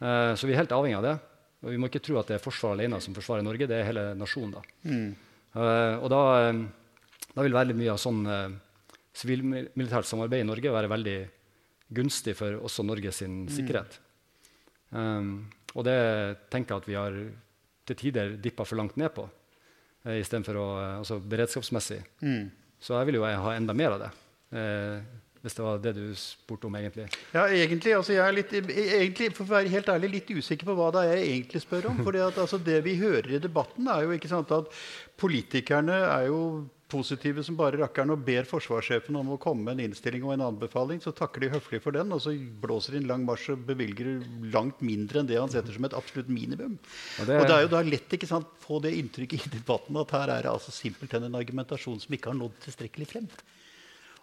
Eh, så vi er helt avhengig av det. Og vi må ikke tro at det er Forsvaret alene som forsvarer Norge, det er hele nasjonen. da. Mm. Eh, og da, eh, da, vil veldig mye av sånn sivilmilitært samarbeid i Norge være veldig gunstig for også Norges sin sikkerhet. Um, og det tenker jeg at vi har til tider dippa for langt ned på. Uh, Istedenfor å Altså beredskapsmessig. Mm. Så jeg vil jo ha enda mer av det. Uh, hvis det var det du spurte om, egentlig. Ja, egentlig. Altså, jeg er litt, egentlig, for å være helt ærlig, litt usikker på hva det er jeg egentlig spør om. For altså, Det vi hører i debatten, er jo ikke sant, at politikerne er jo positive som bare rakkeren og ber forsvarssjefen om å komme med en innstilling og en anbefaling, så takker de høflig for den, og så blåser de en lang marsj og bevilger langt mindre enn det han setter som et absolutt minimum. Og det, og det er jo da lett ikke sant, få det inntrykket i debatten at her er det altså simpelthen en argumentasjon som ikke har nådd tilstrekkelig frem.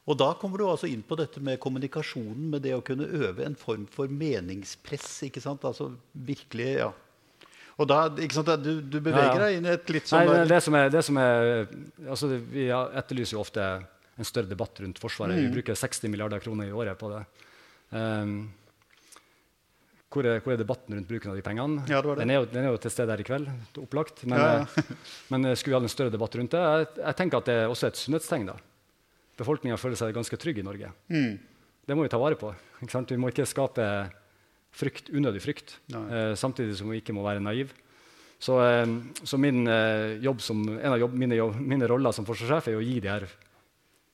Og da kommer du altså inn på dette med kommunikasjonen, med det å kunne øve en form for meningspress. ikke sant? Altså virkelig, ja, og da, ikke sant, du, du beveger deg inn i et litt sånn Nei, det som er, det som er altså, Vi etterlyser jo ofte en større debatt rundt Forsvaret. Mm. Vi bruker 60 milliarder kroner i året på det. Um, hvor, er, hvor, er, debatten rundt bruken av de pengene? Ja, det det. Den, er jo, den, er jo, til stede her i kveld. opplagt. Men, ja, ja. Eh, men eh, skulle vi hatt en større debatt rundt det? Jeg, jeg tenker at det er også et sunnhetstegn. Befolkninga føler seg ganske trygg i Norge. Mm. Det må vi ta vare på. Vi må ikke skape frykt, unødig frykt, eh, samtidig som vi ikke må være naiv. Så, eh, så min, eh, jobb som, en av jobb, mine, jobb, mine, roller som forsvarssjef er å gi de her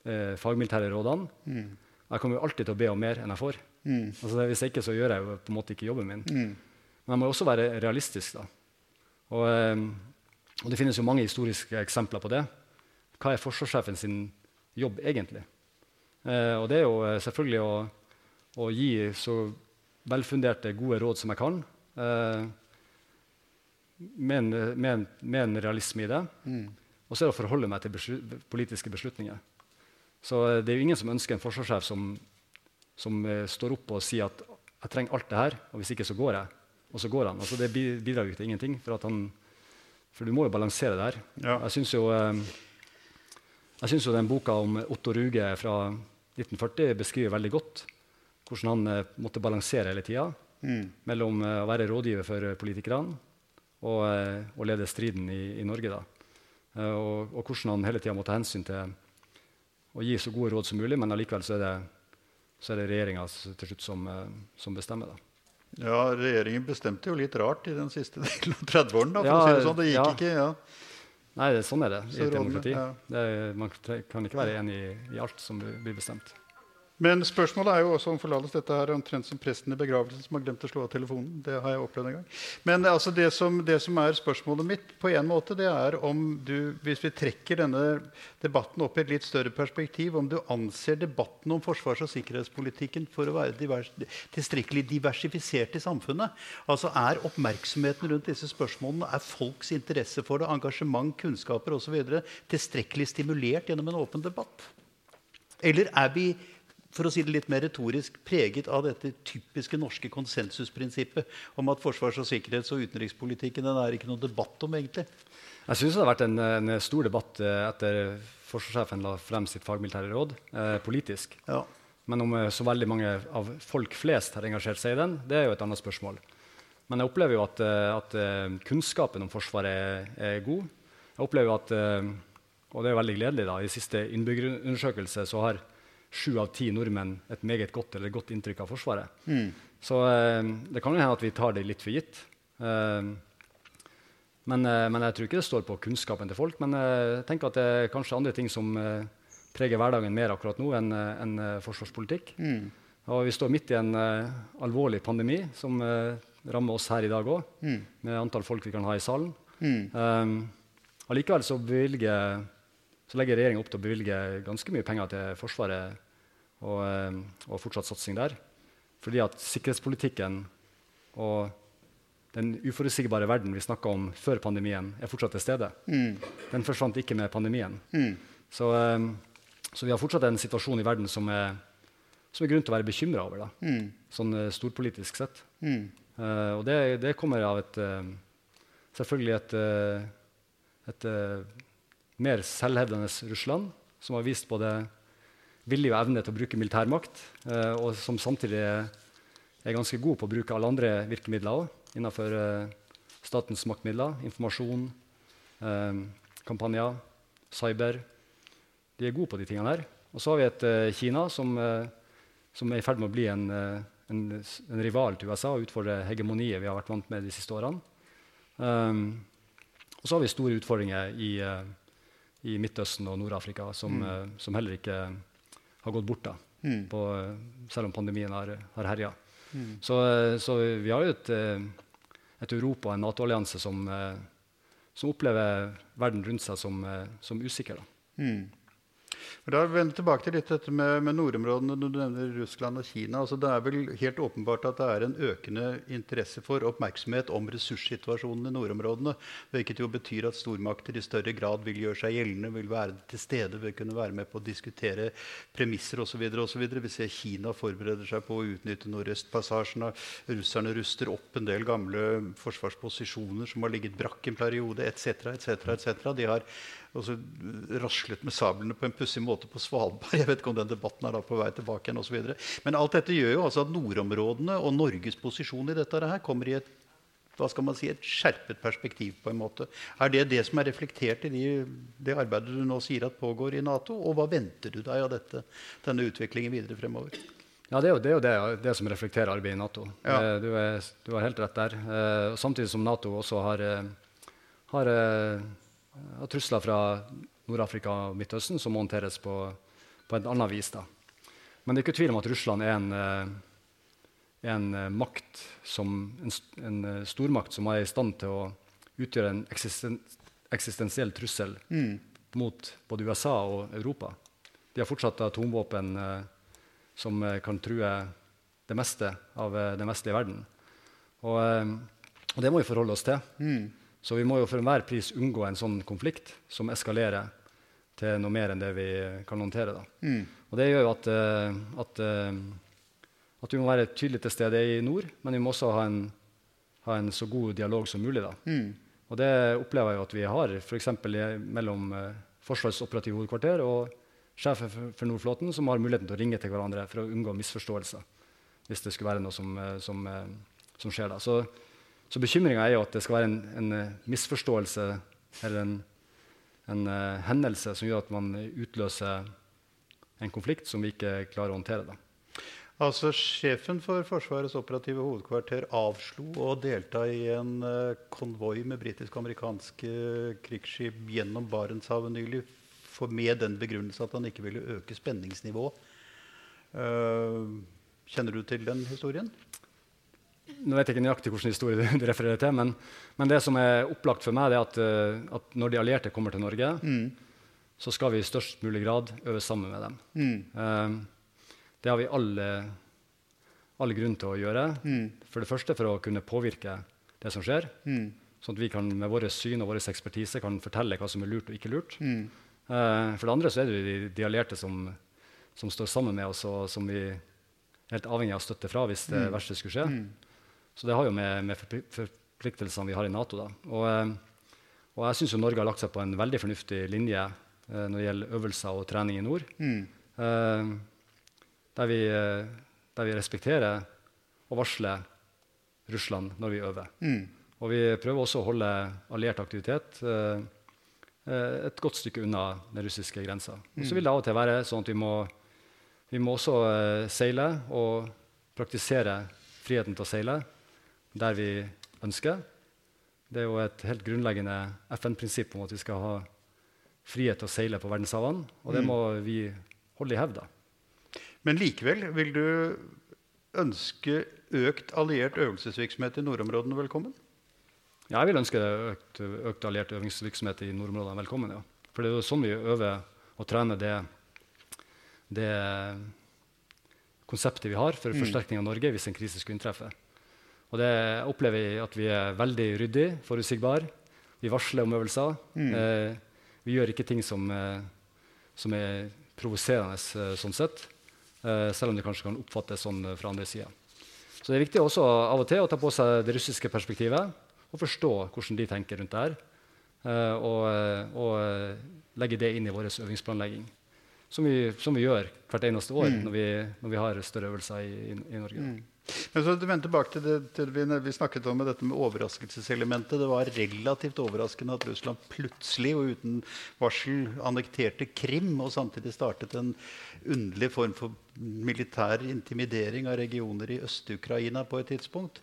eh, fagmilitære rådene. Mm. Jeg kommer jo alltid til å be om mer enn jeg får. Mm. Altså hvis jeg ikke, så gjør jeg jo på en måte ikke jobben min. Mm. Men jeg må jo også være realistisk. da. Og, eh, og, det finnes jo mange historiske eksempler på det. Hva er forsvarssjefen sin jobb egentlig? Eh, og det er jo selvfølgelig å, å, gi så velfunderte, gode råd som jeg kan. Eh, med, en, med, en, med, en, realisme i det. Mm. Og så er det å forholde meg til beslut, politiske beslutninger. Så eh, det er jo ingen som ønsker en forsvarssjef som, som uh, står opp og sier at jeg trenger alt det her, og hvis ikke så går jeg. Og så går han. Altså, det bidrar jo til ingenting. For, han, for, du må jo balansere det her. Ja. Jeg syns jo, uh, jo den boka om Otto Ruge fra 1940 beskriver veldig godt hvordan han uh, måtte balansere hele tida mm. mellom å være rådgiver for politikerne og, og lede striden i, i Norge. da. Og, og, hvordan han hele tida må ta hensyn til å gi så gode råd som mulig, men allikevel så er det, så det regjeringa til slutt som, eh, som bestemmer. da. Ja, regjeringen bestemte jo litt rart i den siste delen av 30-årene. Ja, si det, sånn. det gikk ja. ikke, ja. Nei, sånn er det i et demokrati. Det, man kan ikke være enig i, i alt som blir bestemt. Men spørsmålet er jo også om forlatelse. Dette er omtrent som presten i begravelsen som har glemt å slå av telefonen. Det har jeg opplevd en gang. Men altså det, som, det, som, er spørsmålet mitt, på en måte, det er om du, hvis vi trekker denne debatten opp i et litt større perspektiv, om du anser debatten om forsvars- og sikkerhetspolitikken for å være divers, tilstrekkelig diversifisert i samfunnet. Altså Er oppmerksomheten rundt disse spørsmålene, er folks interesse for det, engasjement, kunnskaper osv. tilstrekkelig stimulert gjennom en åpen debatt? Eller er vi for å si det litt mer retorisk, preget av dette typiske norske konsensusprinsippet om at forsvars- og sikkerhets- og utenrikspolitikken den er ikke noe debatt om, egentlig? Jeg syns det har vært en, en, stor debatt eh, etter forsvarssjefen la frem sitt fagmilitære råd, eh, politisk. Ja. Men om eh, så veldig mange av folk flest har engasjert seg i den, det er jo et annet spørsmål. Men jeg opplever jo at, eh, at kunnskapen om Forsvaret er, er, god. Jeg opplever at, og det er veldig gledelig, da, i siste innbyggerundersøkelse så har sju av ti nordmenn et meget godt eller godt inntrykk av Forsvaret. Mm. Så eh, det kan jo hende at vi tar det litt for gitt. Eh, men, eh, men, jeg tror ikke det står på kunnskapen til folk. Men eh, jeg tenker at det er kanskje andre ting som eh, preger hverdagen mer akkurat nå enn en, eh, forsvarspolitikk. Mm. Og vi står midt i en alvorlig pandemi som rammer oss her i dag òg, mm. med antall folk vi kan ha i salen. Mm. allikevel så bevilger så legger regjeringa opp til å bevilge ganske mye penger til Forsvaret og, eh, og fortsatt satsing der. Fordi at sikkerhetspolitikken og den uforutsigbare verden vi snakka om før pandemien, er fortsatt til stede. Mm. Den forsvant ikke med pandemien. Mm. Så, um, så, vi har fortsatt en situasjon i verden som er, som er grunn til å være bekymra over. Mm. Sånn uh, storpolitisk sett. Uh, og det, det, kommer av et uh, selvfølgelig et, et mer selvhevdende Russland, som har vist både vilje og evne til å bruke militærmakt, eh, og som samtidig er, ganske god på å bruke alle andre virkemidler innenfor eh, statens maktmidler, informasjon, eh, kampanjer, cyber. De er gode på de tingene her. Og så har vi et eh, Kina som, eh, som, er i ferd med å bli en, eh, en, en rival til USA og utfordre hegemoniet vi har vært vant med de siste årene. og så har vi store utfordringer i i Midtøsten og Nord-Afrika som, mm. uh, som, heller ikke har gått bort, da, mm. på, uh, selv om pandemien har, har herja. Mm. Så, uh, så, vi har jo et, et Europa og en Nato-allianse som, som, opplever verden rundt seg som, som usikker. Da. Mm. Da vender tilbake til litt dette med, med nordområdene. Du nevner Russland og Kina. Altså, det er vel helt åpenbart at det er en økende interesse for oppmerksomhet om ressurssituasjonen i nordområdene. Hvilket jo betyr at stormakter i større grad vil gjøre seg gjeldende, vil være til stede, vil kunne være med på å diskutere premisser osv. Vi ser Kina forbereder seg på å utnytte Nordøstpassasjen. Russerne ruster opp en del gamle forsvarsposisjoner som har ligget brakk en periode, etc. etc. De har og så raslet med sablene på en pussig måte på Svalbard. Jeg vet ikke om den debatten er da på vei tilbake igjen videre. Men alt dette gjør jo altså at nordområdene og Norges posisjon i dette her kommer i et hva skal man si, et skjerpet perspektiv. på en måte. Er det det som er reflektert i de, det arbeidet du nå sier at pågår i Nato? Og hva venter du deg av dette, denne utviklingen videre fremover? Ja, Det er jo det, er jo det, det som reflekterer arbeidet i Nato. Ja. Eh, du, er, du, har helt rett der. Eh, samtidig som Nato også har, eh, har og trusler fra Nord-Afrika og Midtøsten som må håndteres på, på et annet vis. Da. Men det er ikke tvil om at Russland er en, eh, en eh, makt som, en, en, eh, stormakt som er i stand til å utgjøre en eksisten, eksistensiell trussel mm. mot både USA og Europa. de har fortsatt atomvåpen eh, som kan true det meste av den vestlige verden. Og, og, det må vi forholde oss til. Mm. Så vi må jo for enhver pris unngå en sånn konflikt som eskalerer til noe mer enn det vi kan håndtere. Mm. Og det gjør jo at, at, at, vi må være tydelig til stede i nord, men vi må også ha en, ha en så god dialog som mulig. da. Mm. Og det opplever jeg jo at vi har, f.eks. mellom eh, Forsvarets operative hovedkvarter og sjefen for Nordflåten, som har muligheten til å ringe til hverandre for å unngå misforståelser. Hvis det skulle være noe som, eh, som, eh, som skjer da. Så, så bekymringa er jo at det skal være en, en misforståelse eller en, en uh, hendelse som gjør at man utløser en konflikt som vi ikke klarer å håndtere. da. Altså, Sjefen for Forsvarets operative hovedkvarter avslo å delta i en uh, konvoi med britisk-amerikanske krigsskip gjennom Barentshavet nylig med den begrunnelse at han ikke ville øke spenningsnivået. Uh, kjenner du til den historien? Nå vet jeg ikke nøyaktig hvilken historie du refererer til, men, men, det som er opplagt for meg, er at, uh, at når de allierte kommer til Norge, mm. så skal vi i størst mulig grad øve sammen med dem. Mm. Det har vi alle, alle grunn til å gjøre. Mm. For det første for å kunne påvirke det som skjer. Mm. Sånn at vi kan, med vårt syn og vår ekspertise kan fortelle hva som er lurt og ikke lurt. Mm. Uh, for det andre så er det de, de allierte som, som, står sammen med oss, og som vi er helt avhengig av støtte fra hvis det mm. verste skulle skje. Så det har jo med, med forpliktelsene vi har i Nato. Da. Og, uh, og jeg syns Norge har lagt seg på en veldig fornuftig linje uh, når det gjelder øvelser og trening i nord. Mm der vi, eh, der vi respekterer og varsler Russland når vi øver. Mm. Og vi prøver også å holde alliert aktivitet eh, eh et godt stykke unna den russiske grensa. Mm. Så vil det av og til være sånn at vi må, vi må også eh, seile og praktisere friheten til å seile der vi ønsker. Det er jo et helt grunnleggende FN-prinsipp om at vi skal ha frihet til å seile på verdenshavene. Og det mm. må vi holde i hevd. Men likevel vil du ønske økt alliert øvelsesvirksomhet i nordområdene velkommen? Ja, jeg vil ønske økt, økt alliert øvingsvirksomhet i nordområdene velkommen. ja. For det er jo sånn vi øver og trener det, det konseptet vi har for mm. forsterkning av Norge hvis en krise skulle inntreffe. Og det opplever jeg at vi er veldig ryddige, forutsigbare. Vi varsler om øvelser. Mm. Eh, vi gjør ikke ting som, eh, som er provoserende eh, sånn sett. Eh, selv om det kanskje kan oppfattes sånn fra andre sida. Så det er viktig også av og til å ta på seg det russiske perspektivet og forstå hvordan de tenker rundt det her. Eh, og, og legge det inn i vår øvingsplanlegging. Som vi, som vi, gjør hvert eneste år mm. når, vi, når, vi, har større øvelser i, i, i Norge. Mm. Men så vender tilbake til det til vi, vi, snakket om med dette med overraskelseselementet. Det var relativt overraskende at Russland plutselig og uten varsel annekterte Krim og samtidig startet en underlig form for militær intimidering av regioner i Øst-Ukraina på et tidspunkt.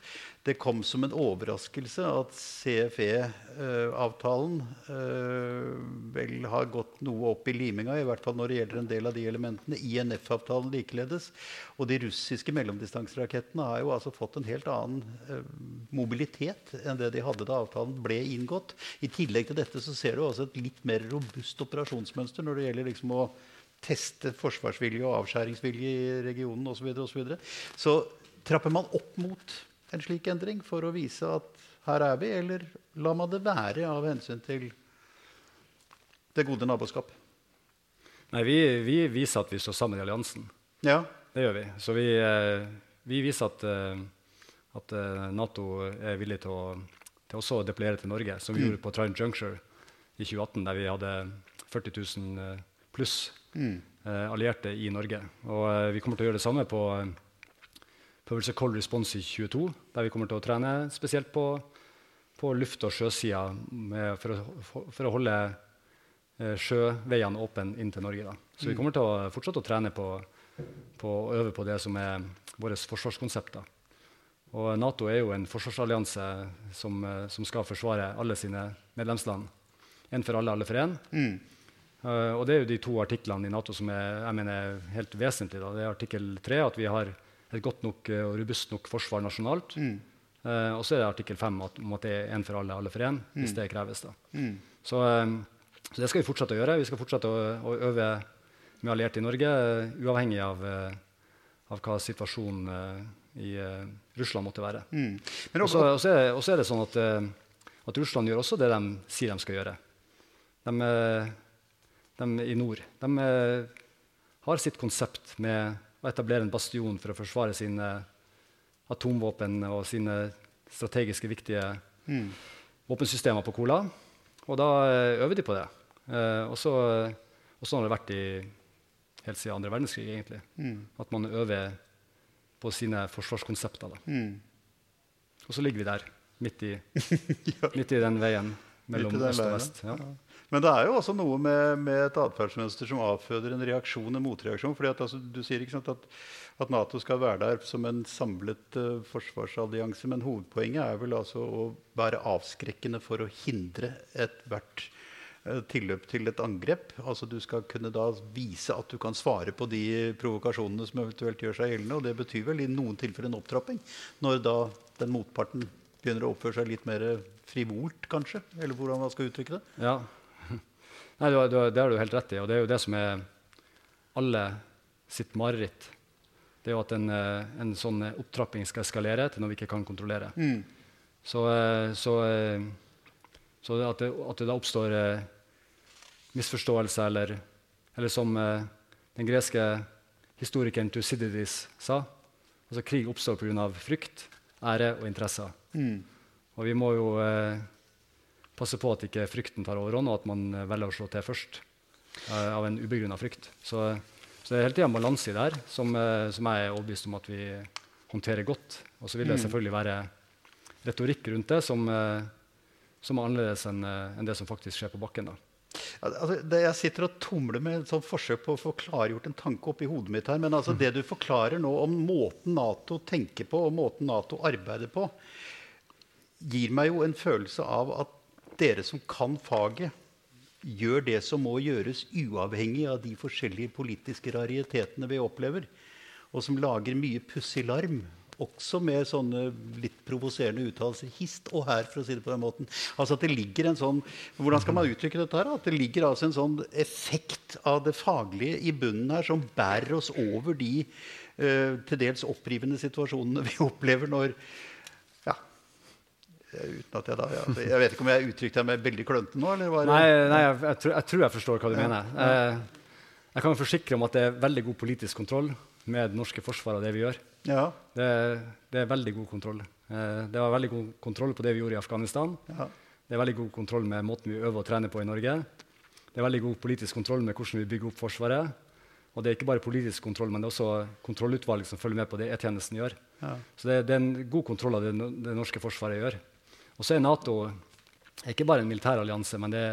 Det kom som en overraskelse at CFE-avtalen øh, vel har gått noe opp i liminga, i hvert fall når det gjelder en del av de elementene. INF-avtalen likeledes. Og de russiske mellomdistanserakettene har jo altså fått en helt annen øh, mobilitet enn det de hadde da avtalen ble inngått. I tillegg til dette så ser du også et litt mer robust operasjonsmønster når det gjelder liksom å teste forsvarsvilje og avskjæringsvilje i regionen osv. Så, så, videre. så trapper man opp mot en slik endring for å vise at her er vi, eller lar man det være av hensyn til det gode naboskap? Nei, vi, vi viser at vi står sammen i alliansen. Ja. Det gjør vi. Så vi, eh, vi viser at, eh, at, eh, Nato er villig til å, til også å deployere til Norge, som vi mm. gjorde på Trine Juncture i 2018, der vi hadde 40 000 pluss mm. allierte i Norge. Og vi kommer til å gjøre det samme på øvelse Cold Response i 22, der vi kommer til å trene spesielt på, på luft- og sjøsida for, for, å holde eh, sjøveiene åpne inn til Norge. Da. Så mm. vi kommer til å fortsette å trene på, på å øve på det som er våre forsvarskonsepter. Og Nato er jo en forsvarsallianse som, eh, som skal forsvare alle sine medlemsland. Én for alle, alle for én. Mm. Uh, og Det er jo de to artiklene i Nato som er, jeg mener, helt vesentlige. Da. Det er artikkel 3, at vi har et godt nok uh, og robust nok forsvar nasjonalt. Mm. Eh, og så er det artikkel 5, om at det er én for alle, alle for én, mm. hvis det kreves. da. Mm. Så, så, det skal vi fortsette å gjøre. Vi skal fortsette å, å øve med allierte i Norge, uavhengig av, av hva situasjonen i Russland måtte være. Mm. Og så er, det sånn at, at, Russland gjør også det de sier de skal gjøre. De, de i nord. De har sitt konsept med å etablere en bastion for å forsvare sine atomvåpen og sine strategiske viktige mm. våpensystemer på Kola. Og da eh, øver de på det. Eh, og så har det vært i, helt siden andre verdenskrig, egentlig. Mm. At man øver på sine forsvarskonsepter. Mm. Og så ligger vi der, midt i, ja. midt i den veien mellom øst og vest. Ja. Men det er jo også noe med, med et atferdsmønster som avføder en reaksjon, en motreaksjon. fordi altså, Du sier ikke sant, at, at, Nato skal være der som en samlet uh, forsvarsallianse, men hovedpoenget er vel altså å være avskrekkende for å hindre ethvert uh, tilløp til et angrep. Altså Du skal kunne da vise at du kan svare på de provokasjonene som eventuelt gjør seg gjeldende. Og det betyr vel i noen tilfeller en opptrapping, når da den motparten begynner å oppføre seg litt mer frivolt, kanskje? Eller hvordan man skal uttrykke det? Ja, Nei, det, du, det har du helt rett i, og det er jo det som er alle sitt mareritt. Det er jo at en, eh, en sånn opptrapping skal eskalere til noe vi ikke kan kontrollere. Mm. Så, eh, så, eh, så at, det, at, det, da oppstår misforståelse, eller, eller som den greske historikeren Thucydides sa altså Krig oppstår pga. frykt, ære og interesser. Mm. Og vi må jo eh, passe på at ikke frykten tar overhånd, og at man eh, velger å slå til først uh, av en ubegrunna frykt. Så, så, det er hele tida en balanse i det her som, uh, som, jeg er overbevist om at vi håndterer godt. Og så vil det mm. selvfølgelig være retorikk rundt det som, som er annerledes enn en det som faktisk skjer på bakken. da. Altså, jeg sitter og tumler med et forsøk på å få klargjort en tanke oppi hodet mitt. her, Men altså, det du forklarer nå om måten Nato tenker på og måten Nato arbeider på, gir meg jo en følelse av at dere som kan faget, gjør det som må gjøres, uavhengig av de forskjellige politiske raritetene vi opplever, og som lager mye pussig larm. Også med sånne litt provoserende uttalelser hist og her. for å si det på den måten. Altså at det ligger en sånn, Hvordan skal man uttrykke dette? her? At det ligger altså en sånn effekt av det faglige i bunnen her som bærer oss over de uh, til dels opprivende situasjonene vi opplever når Uten at jeg, da, jeg, jeg vet ikke om jeg uttrykte meg veldig klønete nå? nei, nei jeg, jeg, tror, jeg, tror, jeg forstår hva du ja. mener. Eh, jeg kan forsikre om at det er veldig god politisk kontroll med det norske forsvaret og det vi gjør. Ja. Det, det, er veldig god kontroll. Eh, det var veldig god kontroll på det vi gjorde i Afghanistan. Ja. Det er veldig god kontroll med måten vi øver og trener på i Norge. Det er veldig god politisk kontroll med hvordan vi bygger opp Forsvaret. Og det er ikke bare politisk kontroll, men det er også kontrollutvalg som følger med på det E-tjenesten gjør. Ja. Så det, det, er en god kontroll av det, det norske forsvaret gjør. Og så er Nato ikke bare en militær allianse, men det,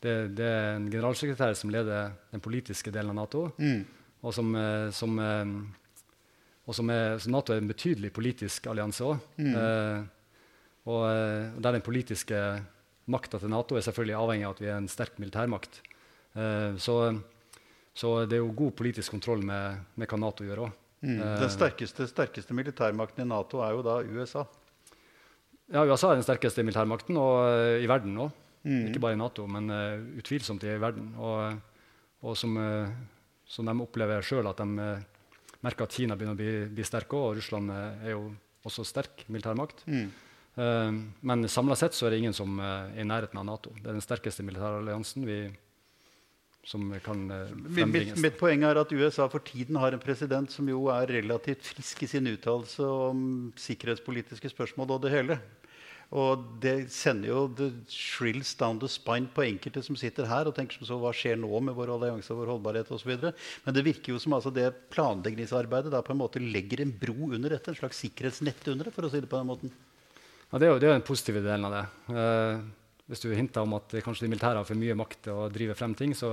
det, det, er en generalsekretær som leder den politiske delen av Nato. Mm. Og, som, eh, som, eh, og som er, så Nato er en betydelig politisk allianse òg. Mm. Eh, og, og der den politiske makta til Nato er selvfølgelig avhengig av at vi er en sterk militærmakt. Eh, så, så, det er jo god politisk kontroll med, med hva Nato gjør òg. Mm. Den sterkeste, sterkeste militærmakten i Nato er jo da USA. Ja, USA er den sterkeste militærmakten og, uh, i verden nå. Mm. Ikke bare i Nato, men uh, utvilsomt i verden. Og, og som, uh, som, de opplever sjøl, at de merker at Kina begynner å bli, bli sterke òg. Og Russland er jo også sterk militærmakt. Mm. men samla sett så er det ingen som er i nærheten av Nato. Det er den sterkeste militæralliansen vi som kan frembringes. Mitt, mitt, poeng er at USA for tiden har en president som jo er relativt frisk i sin uttalelse om sikkerhetspolitiske spørsmål og det hele. Og det sender jo the shrills down the spine på enkelte som sitter her og tenker som så, hva skjer nå med vår allianse og vår holdbarhet osv. Men det virker jo som altså det planleggingsarbeidet da på en måte legger en bro under dette. En slags sikkerhetsnett under det, for å si det på den måten. Ja, Det er jo, det er den positive delen av det. Eh, hvis du hinter om at kanskje de militære har for mye makt til å drive frem ting, så,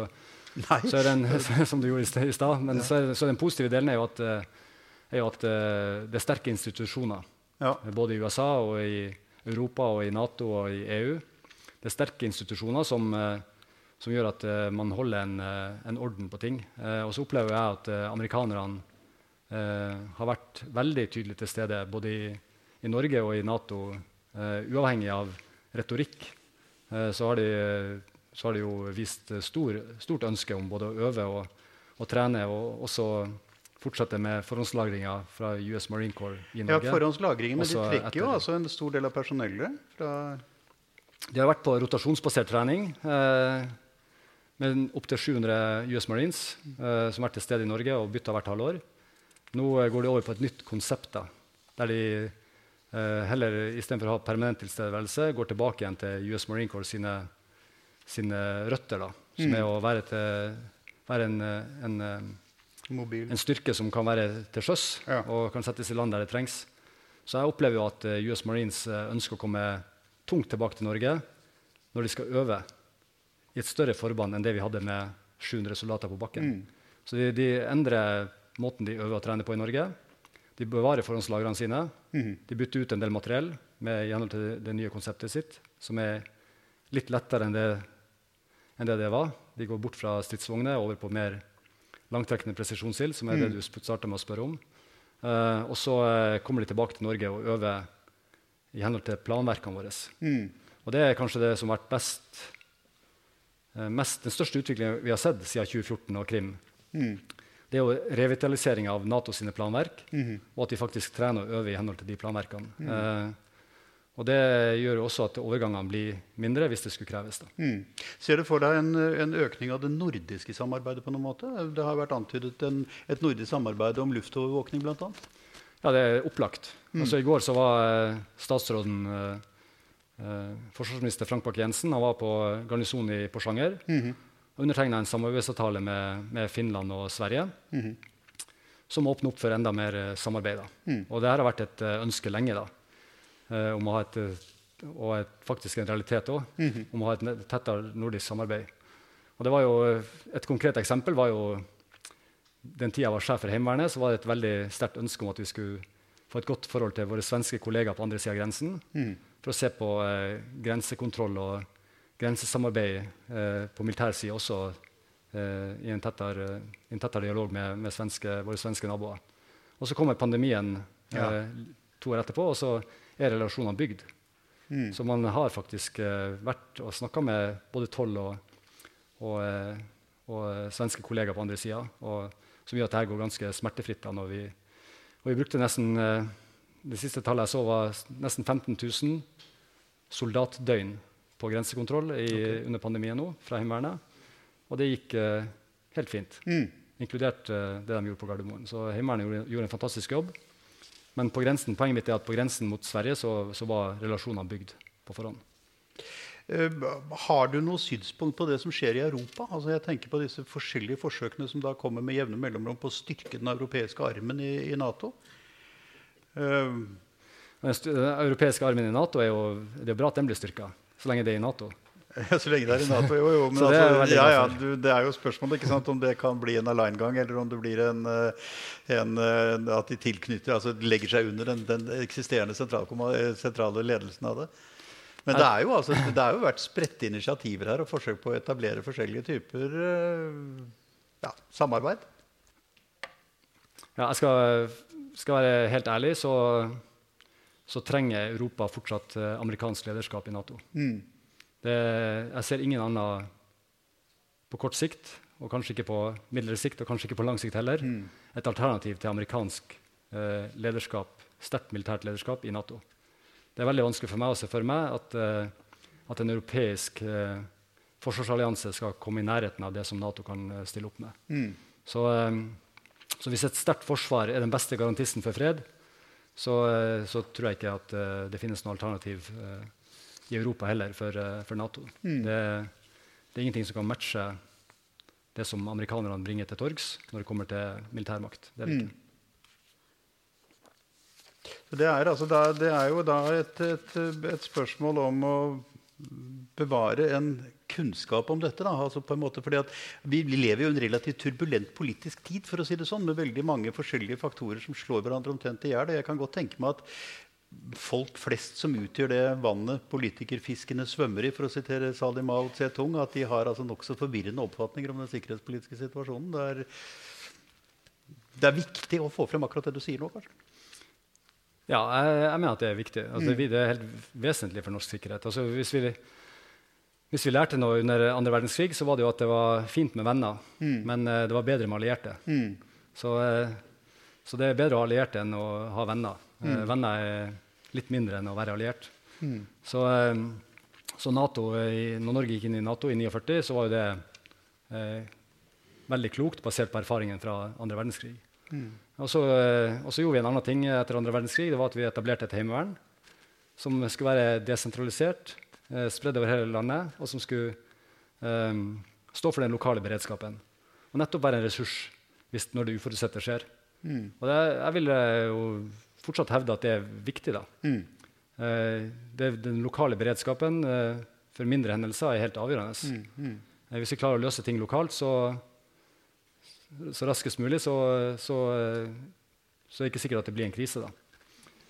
så er den, som du gjorde i stad. Men ja. så, er, så den positive delen er jo at, eh, er jo at det er sterke institusjoner. Ja. Både i USA og i Europa og i Nato og i EU. Det er sterke institusjoner som, eh, som gjør at uh, man holder en, uh, en, orden på ting. Og så opplever jeg at amerikanerne har vært veldig tydelig til stede både i, i Norge og i Nato, uavhengig av retorikk. Så har, de, så, har de, jo vist stor, stort ønske om både å øve og, og trene og også fortsette med forhåndslagringa fra US Marine Corps i Norge. Ja, forhåndslagringen, Men de trekker jo altså en stor del av personellet fra De har vært på rotasjonsbasert trening. Eh, med opptil 700 US Marines eh, som har vært til stede i Norge og bytta hvert halvår. Nå eh, går de over på et nytt konsept, da, der de eh, heller istedenfor å ha permanent tilstedeværelse, går tilbake igjen til US Marine Corps sine, sine røtter, da, som mm. er å være, til, være en, en, en, styrke som kan være til sjøs ja. og kan settes i land der det trengs. Så jeg opplever jo at US Marines ønsker å komme tungt tilbake til Norge når de skal øve i et større forband enn det vi hadde med 700 soldater på bakken. Mm. Så de, de, endrer måten de øver og trener på i Norge. De bevarer forhåndslagrene sine. Mm. De bytter ut en del materiell med gjennom til det nye konseptet sitt, som er litt lettere enn det, enn det, det var. De går bort fra stridsvogner over på mer langtrekkende presisjonsild, som er mm. det du starta med å spørre om. Uh, og så uh, kommer de tilbake til Norge og øver i henhold til planverkene våre. Mm. Og det er kanskje det som har vært best uh, mest, den største utviklingen vi har sett siden 2014 og Krim, mm. det er jo revitalisering av NATO sine planverk, mm. og at de faktisk trener og øver i henhold til de planverkene. Eh, og Det gjør også at overgangene blir mindre hvis det skulle kreves. Mm. Ser du for deg en, en, økning av det nordiske samarbeidet? på noen måte? Det har vært antydet en, et nordisk samarbeid om luftovervåkning bl.a.? Ja, det er opplagt. Mm. Altså, I går så var eh, statsråden eh, Eh, forsvarsminister Frank Bakke-Jensen var på garnisonen i Porsanger mm -hmm. og undertegna en samarbeidsavtale med, med, Finland og Sverige mm -hmm. som åpner opp for enda mer uh, samarbeid. Mm. Og det har vært et ønske lenge da, uh, om å ha et, og et, faktisk en realitet òg, -hmm. om å ha et tettere nordisk samarbeid. Og det var jo, Et konkret eksempel var jo den tida jeg var sjef for Heimevernet, så var det et veldig sterkt ønske om at vi skulle få et godt forhold til våre svenske kollegaer på andre sida av grensen. Mm. for å se på eh, grensekontroll og grensesamarbeid eh, på militær side også eh, i en tettere, en tettere dialog med, med svenske, våre svenske naboer. Og så kommer pandemien ja. to år etterpå, og så er relasjonene bygd. Mm. Så man har faktisk vært og snakka med både toll og, og, og svenske kollegaer på andre sida, som gjør at dette går ganske smertefritt. Da, vi, og vi brukte nesten det siste tallet jeg så, var nesten 15 000 soldatdøgn på grensekontroll i, okay. under pandemien nå, fra Heimevernet. Og det gikk uh, helt fint, mm. inkludert uh, det de gjorde på Gardermoen. Så Heimevernet gjorde, gjorde, en fantastisk jobb. Men på grensen, poenget mitt er at på grensen mot Sverige så, så var relasjonene bygd på forhånd. Uh, har du noe synspunkt på det som skjer i Europa? Altså jeg tenker på disse forskjellige forsøkene som da kommer med jevne mellomrom på å styrke den europeiske armen i, i Nato. Uh, den europeiske armen i Nato er jo det er bra at den blir styrka, så lenge det er i Nato. Ja, så lenge det er i Nato, jo, jo. Men altså, ja, ja, du, det er jo spørsmålet ikke sant, om det kan bli en alenegang, eller om det blir en, eh, en, eh, at de tilknytter, altså legger seg under den, den eksisterende sentrale ledelsen av det. Men det er jo, altså, det er jo vært spredte initiativer her og forsøk på å etablere forskjellige typer eh, ja, samarbeid. Ja, jeg skal, skal være helt ærlig, så så trenger Europa fortsatt eh, amerikansk lederskap i Nato. Mm. Det, jeg ser ingen annen på kort sikt, og kanskje ikke på midlere sikt, og kanskje ikke på lang sikt heller, mm. et alternativ til amerikansk eh, lederskap, sterkt militært lederskap i Nato. Det er veldig vanskelig for meg å se for meg at, eh, at en europeisk eh, forsvarsallianse skal komme i nærheten av det som Nato kan eh, stille opp med. Mm. Så, eh, så hvis et sterkt forsvar er den beste garantisten for fred, så, eh, så, tror jeg ikke at det finnes noe alternativ uh, i Europa heller for, uh, for Nato. Mm. Det, det, er ingenting som kan matche det som amerikanerne bringer til torgs når det kommer til militærmakt. Det er det ikke. Mm. Det er, altså da, det er, jo da et, et, et, spørsmål om å bevare en kunnskap om dette. Altså på en måte, vi, vi lever jo i en relativt turbulent politisk tid for å si det sånn, med veldig mange forskjellige faktorer som slår hverandre omtrent i hjel. Jeg kan godt tenke meg at folk flest som utgjør det vannet politikerfiskene svømmer i, for å sitere Salim Tse-tung, at de har altså nokså forvirrende oppfatninger om den sikkerhetspolitiske situasjonen. Det er, det er, viktig å få frem akkurat det du sier nå, kanskje? Ja, jeg, jeg mener at det er viktig. Altså, mm. Det er helt vesentlig for norsk sikkerhet. Altså, hvis vi hvis vi lærte noe under andre verdenskrig, så var det jo at det var fint med venner, mm. men uh, det var bedre med allierte. Mm. Så, uh, så, det er bedre å ha allierte enn å ha venner. Uh, mm. venner er litt mindre enn å være alliert. Mm. Så, så NATO, når Norge gikk inn i Nato i 49, så var jo det veldig klokt, basert på erfaringen fra andre verdenskrig. Mm. Og, så, og, så, gjorde vi en annen ting etter andre verdenskrig. Det var at vi etablerte et heimevern som skulle være desentralisert eh, spredd over hele landet, og som skulle eh, stå for den lokale beredskapen. Og nettopp være en ressurs hvis, når det uforutsette skjer. Mm. Og det, jeg vil eh, jo fortsatt hevde at det er viktig. da. Mm. Eh, det, den lokale beredskapen eh, for mindre hendelser er helt avgjørende. Mm. mm. Eh, hvis vi klarer å løse ting lokalt så, så raskest mulig, så, så, så, er det ikke sikkert at det blir en krise. da.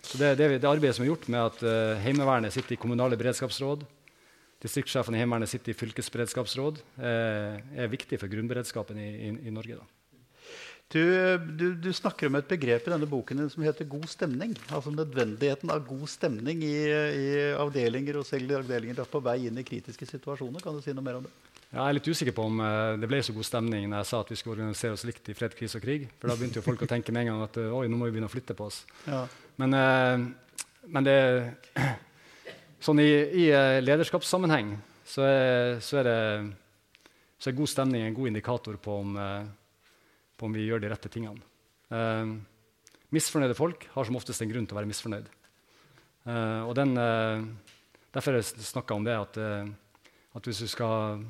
Så det, det, det, arbeidet som er gjort med at uh, Heimevernet sitter i kommunale beredskapsråd, distriktssjefen i Heimevernet sitter i fylkesberedskapsråd, eh, er viktig for grunnberedskapen i, i, i Norge. da. Du, du, du, snakker om et begrep i denne boken som heter god stemning. Altså nødvendigheten av god stemning i, i avdelinger og selv avdelinger på vei inn i kritiske situasjoner. Kan du si noe mer om det? Ja, jeg er litt usikker på om uh, det ble så god stemning når jeg sa at vi skulle organisere oss likt i fred, krise og krig. For da begynte jo folk å tenke med en gang at oi, nå må vi begynne å flytte på oss. Ja. Men, uh, men det, sånn i, i lederskapssammenheng så er, så, er det, så er, god stemning en god indikator på om, på om vi gjør de rette tingene. misfornøyde folk har som oftest en grunn til å være misfornøyd. og den, derfor har jeg om det at, at hvis du skal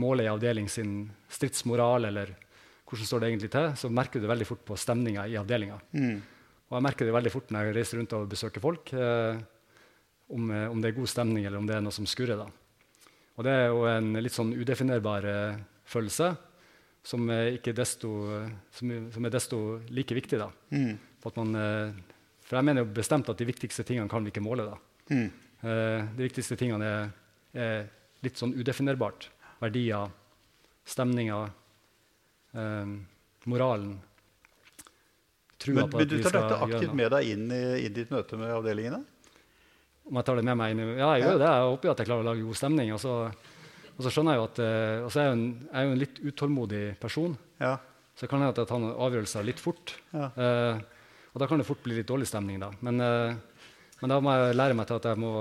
måle i avdeling sin stridsmoral, eller hvordan står det egentlig til, så merker du det veldig fort på stemninga i avdelinga. Mm. Og jeg merker det veldig fort når jeg reiser rundt og besøker folk, eh, om, eh, om, det er god stemning eller om det er noe som skurrer. da. Og det er jo en litt sånn udefinerbar eh, følelse som er, desto, som, som er, desto, like viktig. Mm. For, man, eh, for, jeg mener jo bestemt at de viktigste tingene kan vi ikke måle. Mm. Eh, de viktigste tingene er, er litt sånn udefinerbart verdier, stemninger, eh, moralen. Men, men du tar dette aktivt med deg inn i, i, ditt møte med avdelingene? Om jeg tar det med meg inn i, Ja, jeg gjør jo det. Jeg håper at jeg klarer å lage god stemning. Og så, og så skjønner jeg jo at uh, og så er jeg, en, jeg er jo en litt utålmodig person. Ja. Så det kan hende at jeg tar noen avgjørelser litt fort. Ja. Eh, og da kan det fort bli litt dårlig stemning. da. Men, eh, men da må jeg lære meg til at jeg må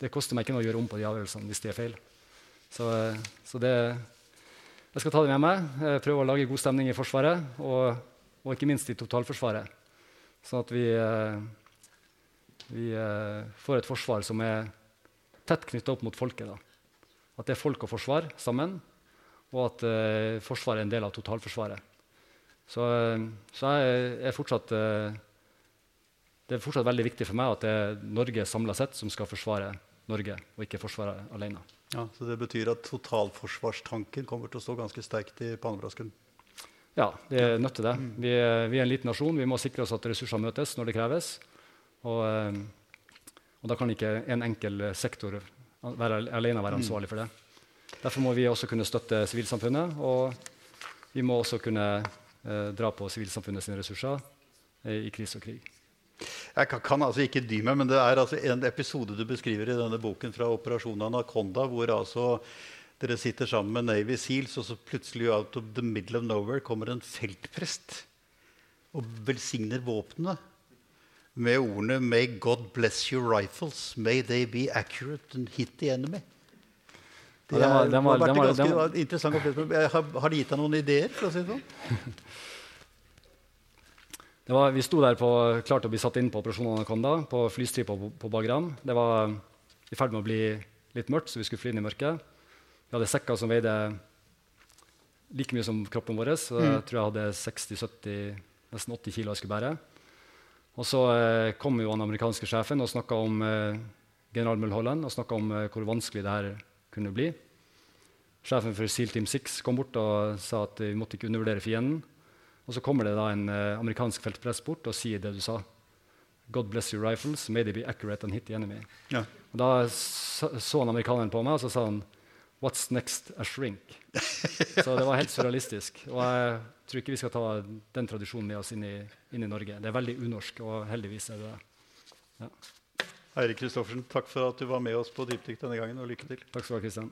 Det koster meg ikke noe å gjøre om på de avgjørelsene hvis de er feil. Så, så det, jeg skal ta det med meg. Prøve å lage god stemning i Forsvaret, og, og ikke minst i totalforsvaret. Sånn at vi, eh, vi eh, får et forsvar som er tett knytta opp mot folket. Da. At det er folk og forsvar sammen, og at uh, Forsvaret er en del av totalforsvaret. Så, så jeg er fortsatt uh, Det er fortsatt veldig viktig for meg at det er Norge samla sett som skal forsvare Norge, og ikke Forsvaret alene. Ja, Så det betyr at totalforsvarstanken kommer til å stå ganske sterkt i pannebrasken? Ja, det er nødt til det. Vi er, vi er, en liten nasjon. Vi må sikre oss at ressurser møtes når det kreves. Og, eh, og da kan ikke en enkel sektor være, alene være ansvarlig for det. Derfor må vi også kunne støtte sivilsamfunnet, og vi må også kunne eh, dra på sivilsamfunnet sine ressurser eh, i krise og krig. Jeg kan, kan, altså ikke dy meg, men det er altså en episode du beskriver i denne boken fra operasjonen Anaconda, hvor altså dere sitter sammen med Navy Seals, og så plutselig out of the middle of nowhere kommer en feltprest og velsigner våpnene med ordene 'May God bless your rifles. May they be accurate and hit the enemy'. Det har vært ganske interessant Har, har det gitt deg noen ideer? for å si det sånn? Var, vi sto der på, klart å bli satt inn på Operasjon Anaconda på flystripa på, på Bagram. Det var i ferd med å bli litt mørkt, så vi skulle fly inn i mørket. Vi hadde sekker som veide like mye som kroppen vår. Så jeg mm. tror jeg hadde 60-70, nesten 80 kilo jeg skulle bære. Og så eh, kom jo den amerikanske sjefen og snakka om eh, general Mulholland og om eh, hvor vanskelig det her kunne bli. Sjefen for SEAL Team 6 kom bort og sa at vi måtte ikke undervurdere fienden. Og så kommer det da en amerikansk feltprest bort og sier det du sa. God bless your rifles, may they be accurate and hit the enemy. Ja. Og da så, så han amerikaneren på meg og så sa han, What's next? A shrink. så det var helt surrealistisk. Og jeg tror ikke vi skal ta den tradisjonen med oss inn i, inn i Norge. Det er veldig unorsk, og heldigvis er det det. Ja. Eirik Kristoffersen, takk for at du var med oss på Dypdykk denne gangen, og lykke til. Takk skal du ha, Kristian.